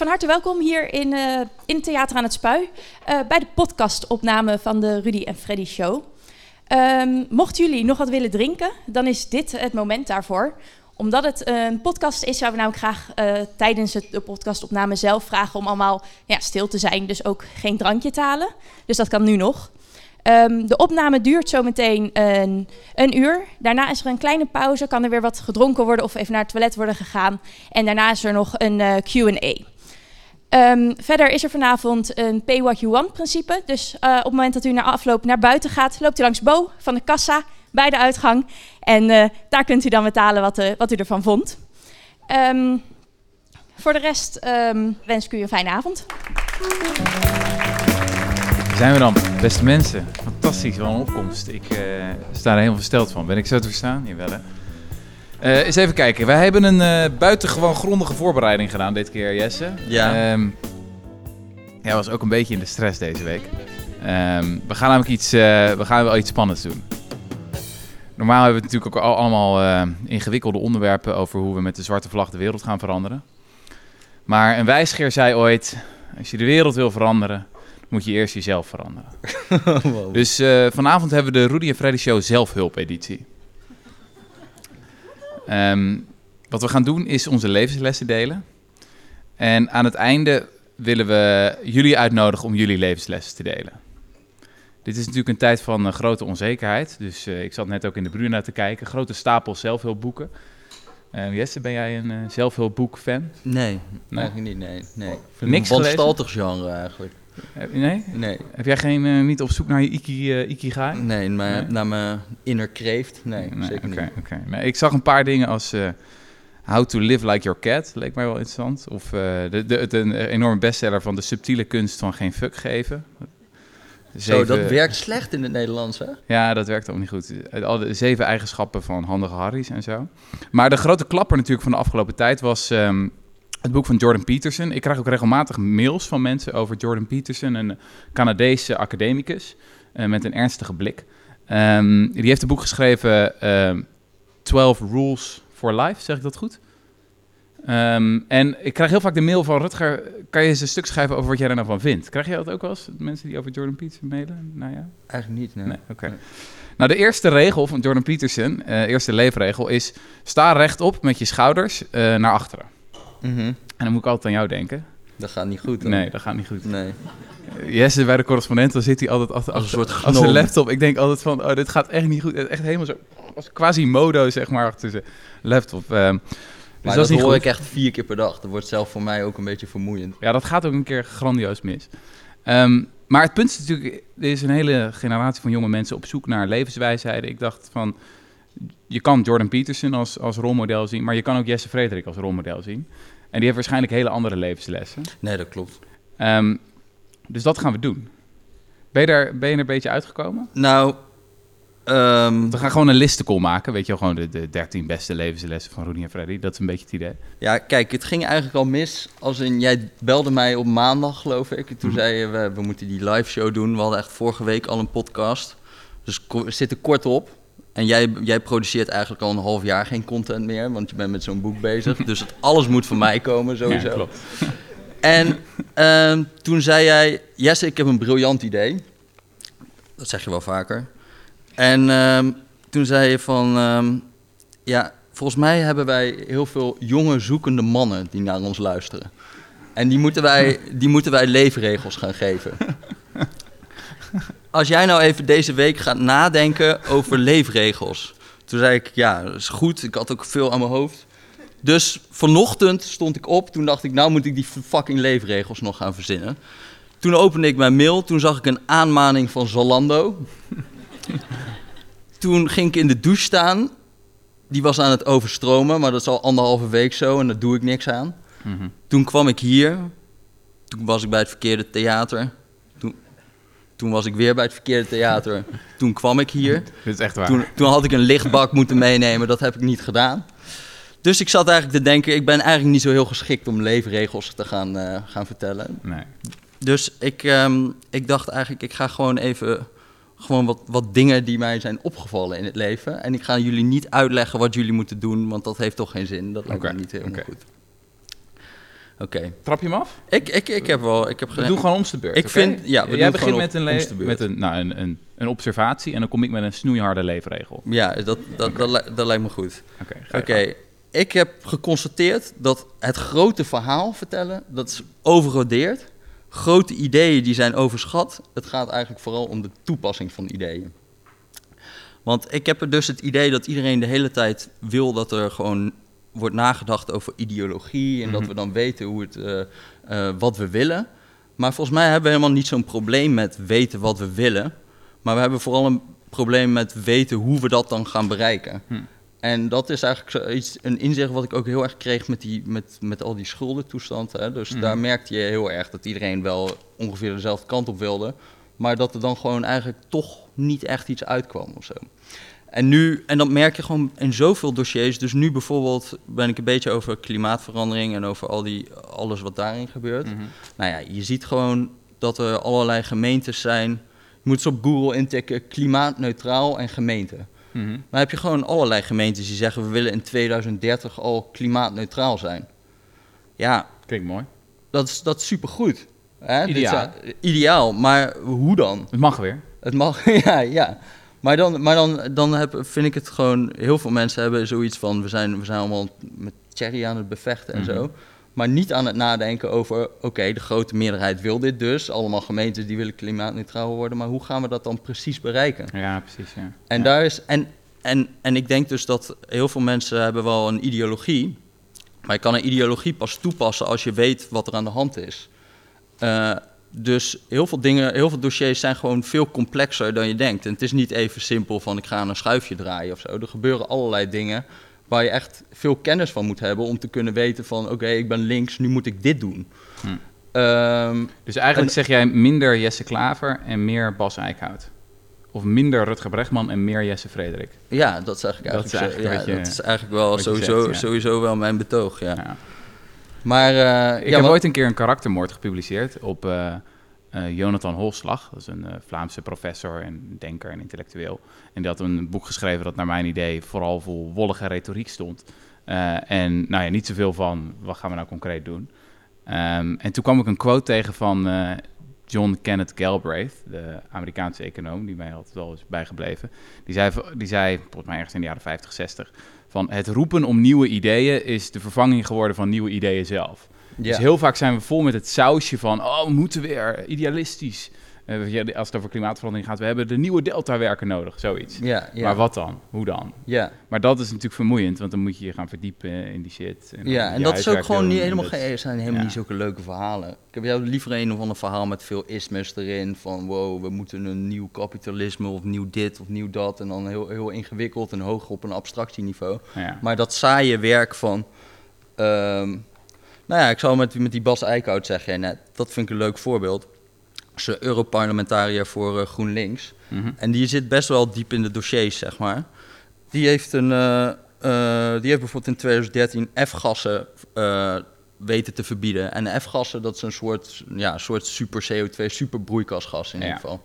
van harte welkom hier in, uh, in Theater aan het Spui. Uh, bij de podcastopname van de Rudy en Freddy Show. Um, mochten jullie nog wat willen drinken, dan is dit het moment daarvoor. Omdat het een podcast is, zouden we namelijk graag uh, tijdens de podcastopname zelf vragen om allemaal ja, stil te zijn. Dus ook geen drankje te halen. Dus dat kan nu nog. Um, de opname duurt zometeen een, een, uur. Daarna is er een kleine pauze, kan er weer wat gedronken worden of even naar het toilet worden gegaan. En daarna is er nog een QA. Um, verder is er vanavond een pay what you want principe. Dus uh, op het moment dat u na afloop naar buiten gaat, loopt u langs Bo van de kassa bij de uitgang. En uh, daar kunt u dan betalen wat, uh, wat u ervan vond. Um, voor de rest wens ik u een fijne avond zijn we dan, beste mensen. Fantastisch, wel een opkomst. Ik sta er helemaal versteld van. Ben ik zo te verstaan? Jawel hè. Uh, eens even kijken. Wij hebben een uh, buitengewoon grondige voorbereiding gedaan dit keer, Jesse. Ja. Um, ja, was ook een beetje in de stress deze week. Um, we gaan namelijk iets, we gaan wel iets spannends doen. Normaal hebben we natuurlijk ook allemaal ingewikkelde onderwerpen over hoe we met de zwarte vlag de wereld gaan veranderen. Maar een wijsgeer zei ooit, als je de wereld wil veranderen, moet je eerst jezelf veranderen. wow. Dus vanavond hebben we de Rudy en Freddy Show zelfhulp-editie. Um, wat we gaan doen is onze levenslessen delen. En aan het einde willen we jullie uitnodigen om jullie levenslessen te delen. Dit is natuurlijk een tijd van uh, grote onzekerheid. Dus uh, ik zat net ook in de Bruna te kijken. Grote stapel zelfhulpboeken. Uh, Jesse, ben jij een uh, zelfhulpboek-fan? Nee, nee, eigenlijk niet. Nee, nee. Niks een genre eigenlijk. Nee? Nee. Heb jij geen, uh, niet op zoek naar je iki, uh, ikigai? Nee, maar nee? naar mijn inner kreeft. Nee, nee zeker okay, niet. Okay. Nee, ik zag een paar dingen als uh, How to Live Like Your Cat. Leek mij wel interessant. Of de, de, de, een enorme bestseller van De Subtiele Kunst van Geen Fuck Geven. Zeven... Zo, dat werkt slecht in het Nederlands, hè? Ja, dat werkt ook niet goed. Al de zeven eigenschappen van handige Harry's en zo. Maar de grote klapper natuurlijk van de afgelopen tijd was... Um, het boek van Jordan Peterson. Ik krijg ook regelmatig mails van mensen over Jordan Peterson, een Canadese academicus uh, met een ernstige blik. Um, die heeft een boek geschreven, uh, 12 Rules for Life, zeg ik dat goed? Um, en ik krijg heel vaak de mail van Rutger, kan je eens een stuk schrijven over wat jij er nou van vindt? Krijg je dat ook wel eens, mensen die over Jordan Peterson mailen? Nou ja. Eigenlijk niet, nee. nee Oké. Okay. Nee. Nou, de eerste regel van Jordan Peterson, uh, eerste leefregel, is sta rechtop met je schouders uh, naar achteren. Mm -hmm. En dan moet ik altijd aan jou denken. Dat gaat niet goed. Dan. Nee, dat gaat niet goed. Nee. Jesse, bij de correspondent, dan zit hij altijd achter, als een soort als een laptop. Ik denk altijd van, oh, dit gaat echt niet goed. Echt helemaal zo, als quasi-modo, zeg maar, achter zijn laptop. Um, dus dat, dat hoor goed. ik echt vier keer per dag. Dat wordt zelf voor mij ook een beetje vermoeiend. Ja, dat gaat ook een keer grandioos mis. Um, maar het punt is natuurlijk, er is een hele generatie van jonge mensen op zoek naar levenswijsheden. Ik dacht van, je kan Jordan Peterson als, als rolmodel zien, maar je kan ook Jesse Frederik als rolmodel zien. En die heeft waarschijnlijk hele andere levenslessen. Nee, dat klopt. Um, dus dat gaan we doen. Ben je, daar, ben je er een beetje uitgekomen? Nou, um, we gaan gewoon een listencall maken. Weet je wel, gewoon de, de 13 beste levenslessen van Rudy en Freddy. Dat is een beetje het idee. Ja, kijk, het ging eigenlijk al mis. Als in, jij belde mij op maandag, geloof ik. En toen mm. zei je, we, we moeten die live show doen. We hadden echt vorige week al een podcast. Dus we zitten kort op. En jij, jij produceert eigenlijk al een half jaar geen content meer, want je bent met zo'n boek bezig. Dus het, alles moet van mij komen, sowieso. Ja, klopt. En uh, toen zei jij, Jesse, ik heb een briljant idee. Dat zeg je wel vaker. En uh, toen zei je van, uh, ja, volgens mij hebben wij heel veel jonge zoekende mannen die naar ons luisteren. En die moeten wij, die moeten wij leefregels gaan geven. Als jij nou even deze week gaat nadenken over leefregels. Toen zei ik, ja, dat is goed. Ik had ook veel aan mijn hoofd. Dus vanochtend stond ik op. Toen dacht ik, nou moet ik die fucking leefregels nog gaan verzinnen. Toen opende ik mijn mail. Toen zag ik een aanmaning van Zalando. toen ging ik in de douche staan. Die was aan het overstromen, maar dat is al anderhalve week zo en daar doe ik niks aan. Mm -hmm. Toen kwam ik hier. Toen was ik bij het verkeerde theater. Toen was ik weer bij het verkeerde theater. Toen kwam ik hier. Dit is echt waar. Toen, toen had ik een lichtbak moeten meenemen. Dat heb ik niet gedaan. Dus ik zat eigenlijk te denken, ik ben eigenlijk niet zo heel geschikt om leefregels te gaan, uh, gaan vertellen. Nee. Dus ik, um, ik dacht eigenlijk, ik ga gewoon even gewoon wat, wat dingen die mij zijn opgevallen in het leven. En ik ga jullie niet uitleggen wat jullie moeten doen, want dat heeft toch geen zin. Dat lijkt okay. me niet helemaal okay. goed. Oké. Trap je hem af? Ik, ik, ik heb wel... Ik heb We doen gewoon ons de beurt. Ik vind- ja, we Jij doen begint met, een, met een, nou, een, een, een observatie en dan kom ik met een snoeiharde leefregel. Ja, dat, dat, dat, li- dat lijkt me goed. Oké, Oké, ik heb geconstateerd dat het grote verhaal vertellen, dat is overgewaardeerd. Grote ideeën die zijn overschat. Het gaat eigenlijk vooral om de toepassing van ideeën. Want ik heb er dus het idee dat iedereen de hele tijd wil dat er gewoon wordt nagedacht over ideologie en dat Mhm. we dan weten hoe het, eh, eh, wat we willen. Maar volgens mij hebben we helemaal niet zo'n probleem met weten wat we willen. Maar we hebben vooral een probleem met weten hoe we dat dan gaan bereiken. Hm. En dat is eigenlijk zoiets, een inzicht wat ik ook heel erg kreeg met, die, met, met al die schuldentoestand. Hè. Dus Mhm. daar merkte je heel erg dat iedereen wel ongeveer dezelfde kant op wilde. Maar dat er dan gewoon eigenlijk toch niet echt iets uitkwam of zo. En nu, en dat merk je gewoon in zoveel dossiers. Dus nu bijvoorbeeld ben ik een beetje over klimaatverandering en over al die, alles wat daarin gebeurt. Mhm. Nou ja, je ziet gewoon dat er allerlei gemeentes zijn. Je moet eens op Google intikken klimaatneutraal en gemeente. Mhm. Dan heb je gewoon allerlei gemeentes die zeggen we willen in 2030 al klimaatneutraal zijn. Ja, Klinkt mooi. dat is, dat is supergoed. Hè? Dit Ideaal. zijn- ideaal, maar hoe dan? Het mag weer. Het mag, ja, ja. Maar dan, maar dan, dan heb, vind ik het gewoon... Heel veel mensen hebben zoiets van... We zijn, we zijn allemaal met Cherry aan het bevechten en Mhm. zo. Maar niet aan het nadenken over... Oké, de grote meerderheid wil dit dus. Allemaal gemeentes die willen klimaatneutraal worden. Maar hoe gaan we dat dan precies bereiken? Ja, precies. Ja. En, Ja. daar is, en, en, en ik denk dus dat heel veel mensen hebben wel een ideologie. Maar je kan een ideologie pas toepassen als je weet wat er aan de hand is. Eh, dus heel veel dingen, heel veel dossiers zijn gewoon veel complexer dan je denkt. En het is niet even simpel van ik ga een schuifje draaien of zo. Er gebeuren allerlei dingen waar je echt veel kennis van moet hebben om te kunnen weten van oké, ik ben links, nu moet ik dit doen. Hm. Ehm, Dus eigenlijk En- zeg jij minder Jesse Klaver en meer Bas Eickhout. Of minder Rutger Bregman en meer Jesse Frederik. ja, dat zeg ik Dat is eigenlijk. zo. eigenlijk ja, wat je- dat is eigenlijk wel sowieso, zegt, ja. sowieso wel mijn betoog. Ja. Ja. Maar eh, Ik ja, heb wat- ooit een keer een karaktermoord gepubliceerd op eh, eh, Jonathan Holslag. Dat is een Vlaamse professor en denker en intellectueel. En die had een boek geschreven dat naar mijn idee vooral vol wollige retoriek stond. En nou ja, niet zoveel van wat gaan we nou concreet doen. Ehm, en toen kwam ik een quote tegen van John Kenneth Galbraith, de Amerikaanse econoom, die mij altijd wel is bijgebleven. Die zei, die zei, volgens mij ergens in de jaren 50, 60, van het roepen om nieuwe ideeën is de vervanging geworden van nieuwe ideeën zelf. ja. Dus heel vaak zijn we vol met het sausje van, oh, we moeten weer idealistisch. Eh, als het over klimaatverandering gaat, we hebben de nieuwe deltawerker nodig, zoiets. Ja, ja. Maar wat dan? Hoe dan? Ja, Maar dat is natuurlijk vermoeiend, want dan moet je je gaan verdiepen in die shit. En ja. en dat is ook gewoon niet helemaal geen, zijn helemaal ja. niet zulke leuke verhalen. Ik heb jou liever een of ander verhaal met veel ismes erin. Van wow, we moeten een nieuw kapitalisme of nieuw dit of nieuw dat. En dan heel, heel ingewikkeld en hoog op een abstractieniveau. Ja. Maar dat saaie werk van... ehm, nou ja, ik zou met, met die Bas Eickhout zeggen, net, dat vind ik een leuk voorbeeld. Ze Europarlementariër voor eh, GroenLinks. Mhm. En die zit best wel diep in de dossiers, zeg maar. Die heeft, een, eh, eh, die heeft bijvoorbeeld in 2013 F-gassen weten te verbieden. En F-gassen, dat is een soort, ja, soort super CO2, super broeikasgas in Ja. ieder geval.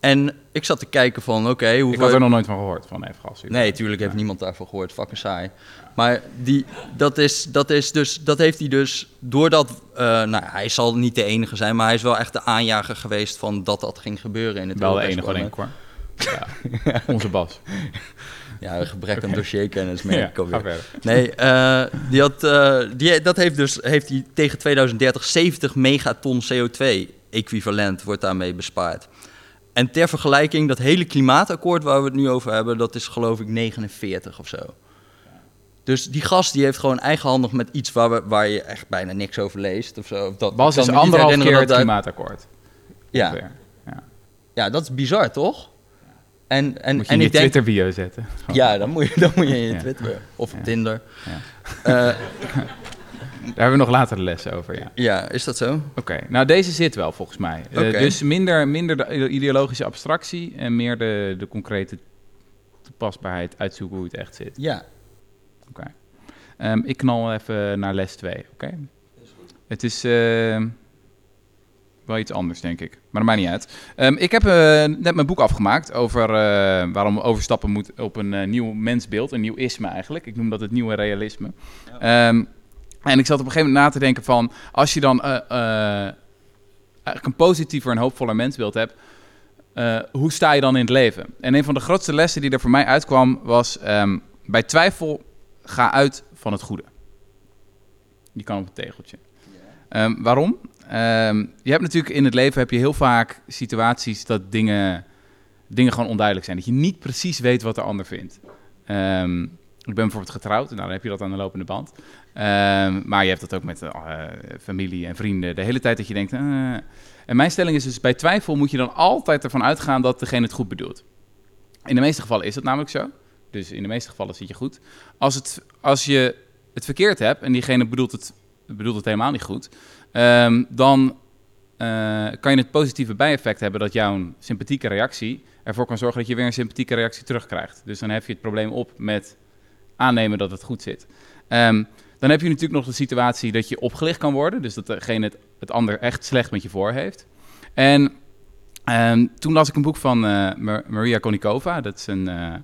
En ik zat te kijken van, oké, Ik hoeveel... had er nog nooit van gehoord, van F-gas. Nee, tuurlijk heeft Ja. niemand daarvan gehoord. Fucking saai. Maar die, dat, is, dat, is dus, dat heeft hij dus doordat... eh, nou, hij zal niet de enige zijn, maar hij is wel echt de aanjager geweest van dat dat ging gebeuren in het Wel de enige, denk ik hoor. Ja. Onze Bas. Ja, een gebrek aan dossierkennis, merk ik alweer. Nee, eh, die had, eh, die, dat heeft dus heeft hij tegen 2030 70 megaton CO2-equivalent wordt daarmee bespaard. En ter vergelijking, dat hele klimaatakkoord waar we het nu over hebben, dat is geloof ik 49 of zo. Dus die gast die heeft gewoon eigenhandig met iets waar, we, waar je echt bijna niks over leest. Of zo. Dat, Bas is niet anderhalf keer het dat klimaatakkoord. Ja. Ja. ja, dat is bizar toch? En, en, Moet je en in je denk, Twitter bio zetten. ja, dan moet je, dan moet je in je Ja. Twitter of Ja. Tinder. Ja. Daar hebben we nog later de les over, ja. ja, is dat zo? Oké, nou deze zit wel volgens mij. Eh, Oké. dus minder, minder de ideologische abstractie en meer de, de concrete toepasbaarheid, uitzoeken hoe het echt zit. Ja. Ehm, ik knal even naar les 2, oké? Het is eh, wel iets anders, denk ik. Maar dat maakt niet uit. Ehm, ik heb eh, net mijn boek afgemaakt over eh, waarom overstappen moet op een nieuw mensbeeld. Een nieuw isme eigenlijk. Ik noem dat het nieuwe realisme. Ehm, En ik zat op een gegeven moment na te denken van... als je dan eh, eh, eigenlijk een positiever en hoopvoller mensbeeld hebt... eh, hoe sta je dan in het leven? En een van de grootste lessen die er voor mij uitkwam was... ehm, bij twijfel ga uit van het goede. Die kan op een tegeltje. Ehm, waarom? Ehm, je hebt natuurlijk in het leven heb je heel vaak situaties dat dingen, dingen gewoon onduidelijk zijn. Dat je niet precies weet wat de ander vindt. Ehm, ik ben bijvoorbeeld getrouwd en dan heb je dat aan de lopende band. Ehm, maar je hebt dat ook met eh, familie en vrienden. De hele tijd dat je denkt... eh. En mijn stelling is dus, bij twijfel moet je dan altijd ervan uitgaan dat degene het goed bedoelt. In de meeste gevallen is dat namelijk zo. Dus in de meeste gevallen zit je goed. Als, het, als je het verkeerd hebt en diegene bedoelt het, bedoelt het helemaal niet goed... ehm, dan eh, kan je het positieve bijeffect hebben dat jouw sympathieke reactie ervoor kan zorgen dat je weer een sympathieke reactie terugkrijgt. Dus dan heb je het probleem op met aannemen dat het goed zit. Ehm, dan heb je natuurlijk nog de situatie dat je opgelicht kan worden. Dus dat degene het, ander echt slecht met je voor heeft. En ehm, toen las ik een boek van eh, Mar- Maria Konikova. Dat is een, eh,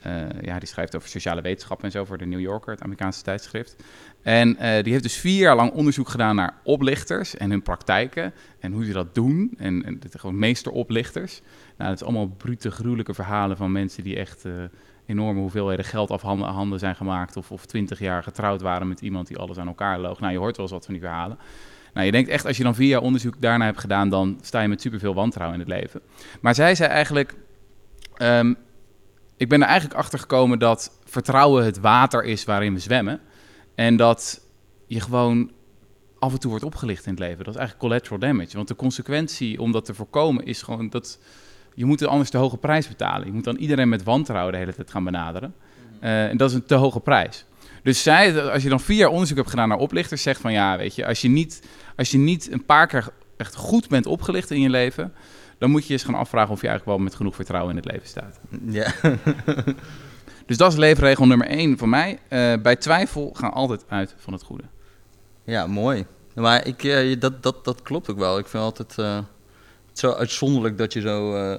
eh, ja, die schrijft over sociale wetenschappen en zo voor de New Yorker, het Amerikaanse tijdschrift. En die heeft dus vier jaar lang onderzoek gedaan naar oplichters en hun praktijken. En hoe ze dat doen. En, en gewoon meesteroplichters. Nou, dat is allemaal brute, gruwelijke verhalen van mensen die echt enorme hoeveelheden geld afhanden handen zijn gemaakt. Of, of twintig jaar getrouwd waren met iemand die alles aan elkaar loog. Nou, je hoort wel eens wat van die verhalen. Nou, je denkt echt, als je dan vier jaar onderzoek daarna hebt gedaan, dan sta je met superveel wantrouwen in het leven. Maar zij zei eigenlijk, ehm, ik ben er eigenlijk achter gekomen dat vertrouwen het water is waarin we zwemmen. En dat je gewoon af en toe wordt opgelicht in het leven. Dat is eigenlijk collateral damage. Want de consequentie om dat te voorkomen is gewoon dat je moet anders de hoge prijs betalen. Je moet dan iedereen met wantrouwen de hele tijd gaan benaderen. Eh, en dat is een te hoge prijs. Dus zij, als je dan vier jaar onderzoek hebt gedaan naar oplichters, zegt van ja, weet je, als je niet, als je niet een paar keer echt goed bent opgelicht in je leven, dan moet je je eens gaan afvragen of je eigenlijk wel met genoeg vertrouwen in het leven staat. Ja. Dus dat is leefregel nummer één van mij. Eh, bij twijfel ga altijd uit van het goede. Ja, mooi. Maar ik, eh, dat, dat, dat klopt ook wel. Ik vind altijd zo uitzonderlijk dat je, zo, eh,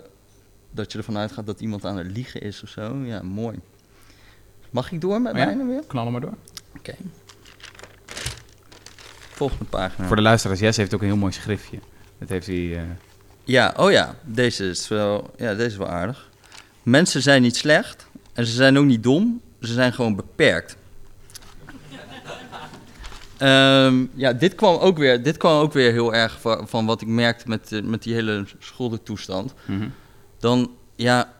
dat je ervan uitgaat dat iemand aan het liegen is of zo. Ja, mooi. Mag ik door met Oh ja? mijne weer? Knallen maar door. Oké. Volgende pagina. Voor de luisteraars, Jess heeft ook een heel mooi schriftje. Dat heeft hij... eh, Ja, oh ja, deze is wel, ja, deze is wel aardig. Mensen zijn niet slecht en ze zijn ook niet dom, ze zijn gewoon beperkt. Ehm, ja, dit kwam, ook weer, dit kwam ook weer heel erg van, van wat ik merkte met, eh, met die hele schuldentoestand. mhm. Dan, ja,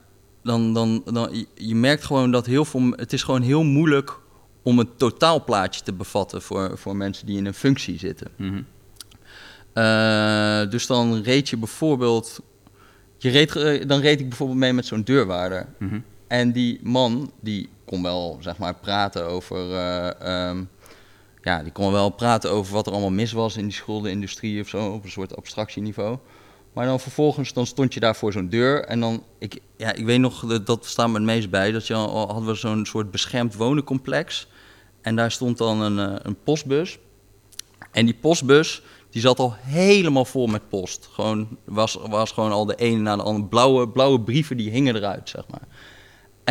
dan, dan, dan, je- merkt gewoon dat heel veel, het is gewoon heel moeilijk om een totaalplaatje te bevatten voor, voor mensen die in een functie zitten. Mhm. Eh, dus dan reed je bijvoorbeeld. Je reed, eh, dan reed ik bijvoorbeeld mee met zo'n deurwaarder. Mhm. En die man, die kon wel, zeg maar, praten over... eh, ehm, ja, die kon wel praten over wat er allemaal mis was in die schuldenindustrie of zo, op een soort abstractieniveau. Maar dan vervolgens, dan stond je daar voor zo'n deur en dan, ik, ja, ik weet nog, dat, dat staat me het meest bij, dat je hadden we zo'n soort beschermd wonencomplex. En daar stond dan een, eh, een postbus. En die postbus, die zat al helemaal vol met post. Gewoon, was, was gewoon al de ene na de andere. Blauwe, blauwe brieven, die hingen eruit, zeg maar.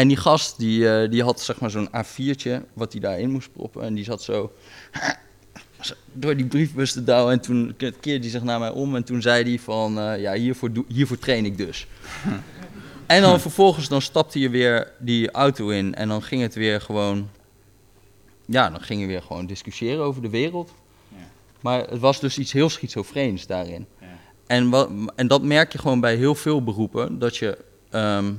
En die gast, die, eh, die had zeg maar zo'n A4'tje, wat hij daarin moest proppen. En die zat zo door die briefbus te douwen. En toen keerde hij zich naar mij om en toen zei hij van... eh, ja, hiervoor, hiervoor train ik dus. En dan vervolgens dan stapte je weer die auto in en dan ging het weer gewoon... Ja, dan ging je weer gewoon discussiëren over de wereld. Ja. Maar het was dus iets heel schizofreens daarin. Ja. En, wat, en dat merk je gewoon bij heel veel beroepen, dat je... ehm,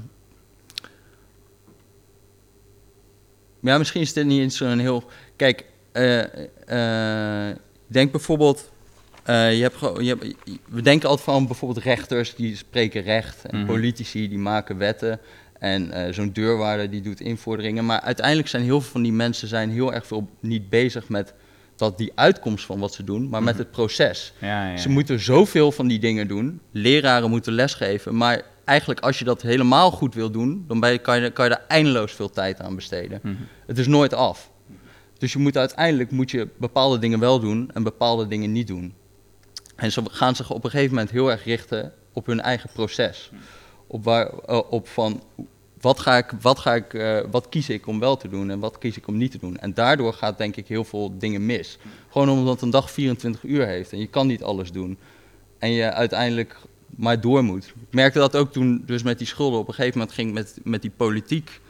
ja, misschien is dit niet eens zo'n heel... Kijk, eh, denk bijvoorbeeld... eh, je hebt, je hebt, we denken altijd van bijvoorbeeld rechters, die spreken recht. En Mhm. politici, die maken wetten. En zo'n deurwaarder, die doet invorderingen. Maar uiteindelijk zijn heel veel van die mensen zijn heel erg veel niet bezig met dat die uitkomst van wat ze doen, maar met Mhm. het proces. Ja, ja. Ze moeten zoveel van die dingen doen. Leraren moeten lesgeven. Maar eigenlijk als je dat helemaal goed wil doen, dan ben je, kan, je, kan je daar eindeloos veel tijd aan besteden. Mhm. Het is nooit af. Dus je moet uiteindelijk moet je bepaalde dingen wel doen en bepaalde dingen niet doen. En ze gaan zich op een gegeven moment heel erg richten op hun eigen proces. Op, waar, eh, op van wat, ga ik, wat, ga ik, eh, wat kies ik om wel te doen en wat kies ik om niet te doen? En daardoor gaat denk ik heel veel dingen mis. Gewoon omdat een dag 24 uur heeft en je kan niet alles doen. En je uiteindelijk maar door moet. Ik merkte dat ook toen dus met die schulden. Op een gegeven moment ging ik met, met die politiek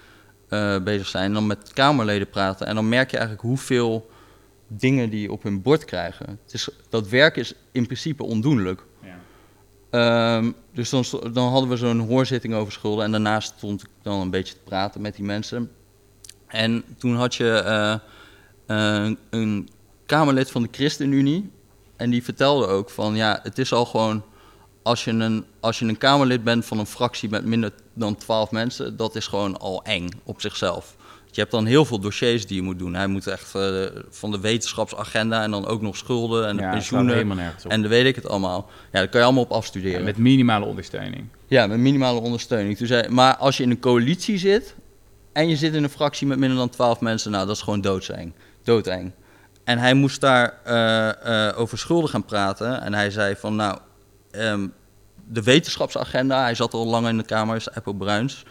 eh, bezig zijn. En dan met Kamerleden praten. En dan merk je eigenlijk hoeveel dingen die op hun bord krijgen. Het is, dat werk is in principe ondoenlijk. Ja. Ehm, dus dan, hadden we zo'n hoorzitting over schulden. En daarnaast stond ik dan een beetje te praten met die mensen. En toen had je eh, eh, een Kamerlid van de ChristenUnie. En die vertelde ook van ja, het is al gewoon. Als je, een, als je een Kamerlid bent van een fractie met minder dan 12 mensen, dat is gewoon al eng op zichzelf. Je hebt dan heel veel dossiers die je moet doen. Hij moet echt eh, van de wetenschapsagenda en dan ook nog schulden en de Ja, pensioenen. helemaal nergens op. En dan weet ik het allemaal. Ja, daar kan je allemaal op Ja, afstuderen. met minimale ondersteuning. Ja, met minimale ondersteuning. Toen zei, maar als je in een coalitie zit en je zit in een fractie met minder dan 12 mensen, nou, dat is gewoon doodseng. Doodeng. En hij moest daar eh, eh, over schulden gaan praten. En hij zei van, nou, ehm, de wetenschapsagenda, hij zat al lang in de Kamer, is Apple Bruins.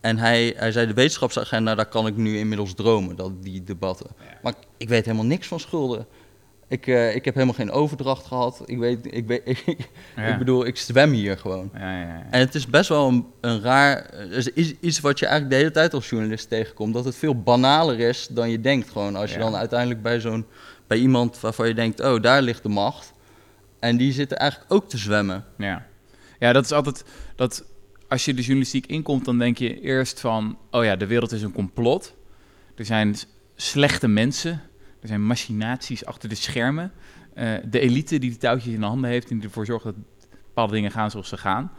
En hij, hij zei, de wetenschapsagenda, daar kan ik nu inmiddels dromen, dat, die debatten. Maar ik, ik weet helemaal niks van schulden. Ik, eh, ik heb helemaal geen overdracht gehad. Ik, weet, ik, weet, ik, Ja. bedoel, ik zwem hier gewoon. Ja, ja, ja. En het is best wel een, een raar. Is iets wat je eigenlijk de hele tijd als journalist tegenkomt. Dat het veel banaler is dan je denkt. Gewoon als je dan uiteindelijk bij zo'n. bij iemand waarvan je denkt: oh, daar ligt de macht. En die zitten eigenlijk ook te zwemmen. Ja. ja, dat is altijd... Dat, als je de journalistiek inkomt, dan denk je eerst van... Oh ja, de wereld is een complot. Er zijn slechte mensen. Er zijn machinaties achter de schermen. Eh, de elite die de touwtjes in de handen heeft... en die ervoor zorgt dat bepaalde dingen gaan zoals ze gaan.